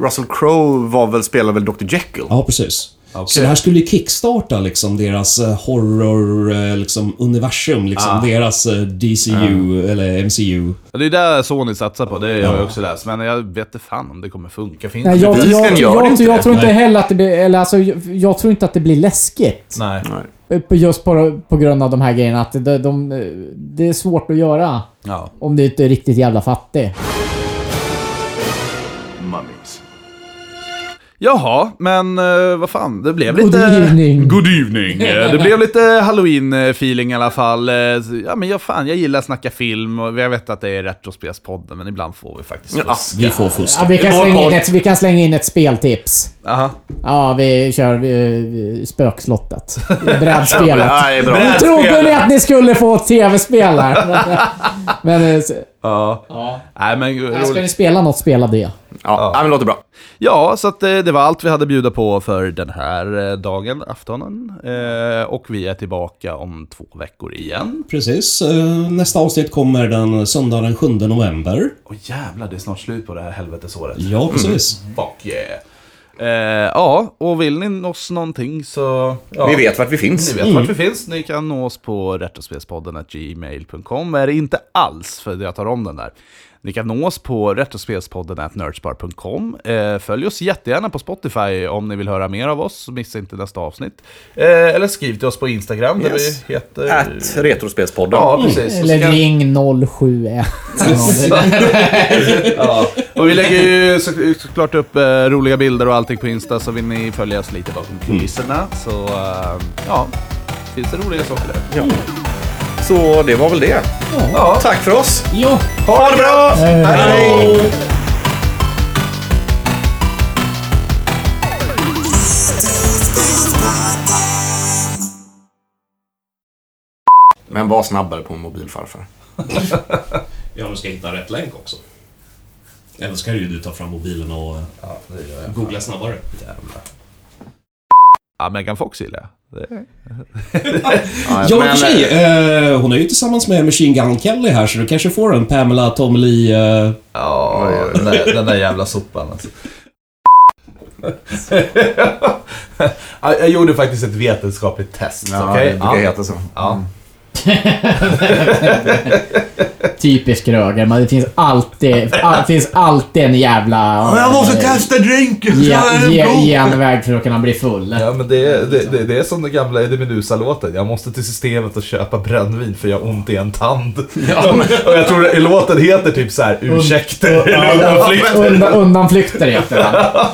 Russell Crowe var väl, spelade väl Dr. Jekyll? Ja, precis. Så det här skulle ju kickstarta liksom deras eh, horror eh, liksom, universum, liksom deras eh, DCU eller MCU. Det är där Sony satsar på, det har jag också läst. Men jag vet inte fan om det kommer funka. Finns Nej, det jag, jag, jag, det jag, inte det. tror inte Nej. heller att det blir... Eller alltså, jag, jag tror inte att det blir läskigt. Nej. Just på, på grund av de här grejerna. Att de, de, det är svårt att göra. Ja. Om du inte är riktigt jävla fattig. Jaha, men uh, vad fan, det blev Good lite... evening. Good evening. Eh, Det blev lite halloween-feeling i alla fall. Eh, så- Ja, men jag, fan, jag gillar att snacka film och jag vet att det är Retrospelspodden, men ibland får vi faktiskt Ja. fuska. Vi får fuska. Ja, vi, kan slänga in ett, vi kan slänga in ett speltips. Aha. Ja, vi kör eh, Spökslottet. *laughs* Brädspelet. Bra. Nu trodde ni att ni skulle få ett tv-spel här. *laughs* Men... eh, s- Ja. Ja. Nej, men Ska ni roligt. spela något, spela det. Ja, ja. men det låter bra. Ja, så att eh, det var allt vi hade bjuda på för den här eh, dagen, aftonen. Eh, och vi är tillbaka om två veckor igen. Precis. Nästa avsnitt kommer den söndag den 7 november. Åh jävlar, det är snart slut på det här helvetesåret. Ja, precis. Fuck yeah. Eh, ja, och vill ni oss någonting så... Ja, Ni vet vart vi finns. Ni vet vart vi finns. Ni kan nå oss på retrospelspodden gmail.com. Är det inte alls, för jag tar om den där. Ni kan nå oss på retrospelspodden nerdspar.com. Eh, följ oss jättegärna på Spotify om ni vill höra mer av oss. Missa inte nästa avsnitt. Eh, eller skriv till oss på Instagram där Yes. vi heter... At Retrospelspodden. Ja, precis. Eller kan- ring 071. *laughs* ja. Och vi lägger ju så, såklart upp eh, roliga bilder och allting på Insta, så vill ni följa oss lite bakom kulisserna så ja, finns det roliga saker där. Ja. Så det var väl det. Ja. Tack för oss. Ja. Ha det bra! Hej! Men var snabbare på en mobil farfar. *laughs* Ja, nu ska hitta rätt länk också. Eller ska ju du ta fram mobilen och Ja, det gör jag. googla snabbare. Ja, Megan Fox gillar jag. Det- *laughs* Ja, Ja, i och men, för sig. Eh, hon är ju tillsammans med Machine Gun Kelly här, så du kanske får en Pamela Tommy Lee... Eh, Ja, den där, den där jävla sopan alltså. *laughs* *laughs* Ja, jag gjorde faktiskt ett vetenskapligt test. Ja, okej? det brukar ja. heta så. Ja. *laughs* Typisk Röger, men det finns alltid, all, finns alltid en jävla... Jag måste testa drinken! Ge, ge, ge en väg för att kunna bli full. Ja, men det, är- det, det, det är som den gamla Eddie Meduza-låten. Jag måste till systemet och köpa brännvin för jag har ont i en tand. *laughs* och jag tror att låten heter typ så här ursäkter eller undanflykter. Undan, undanflykter heter den. *laughs*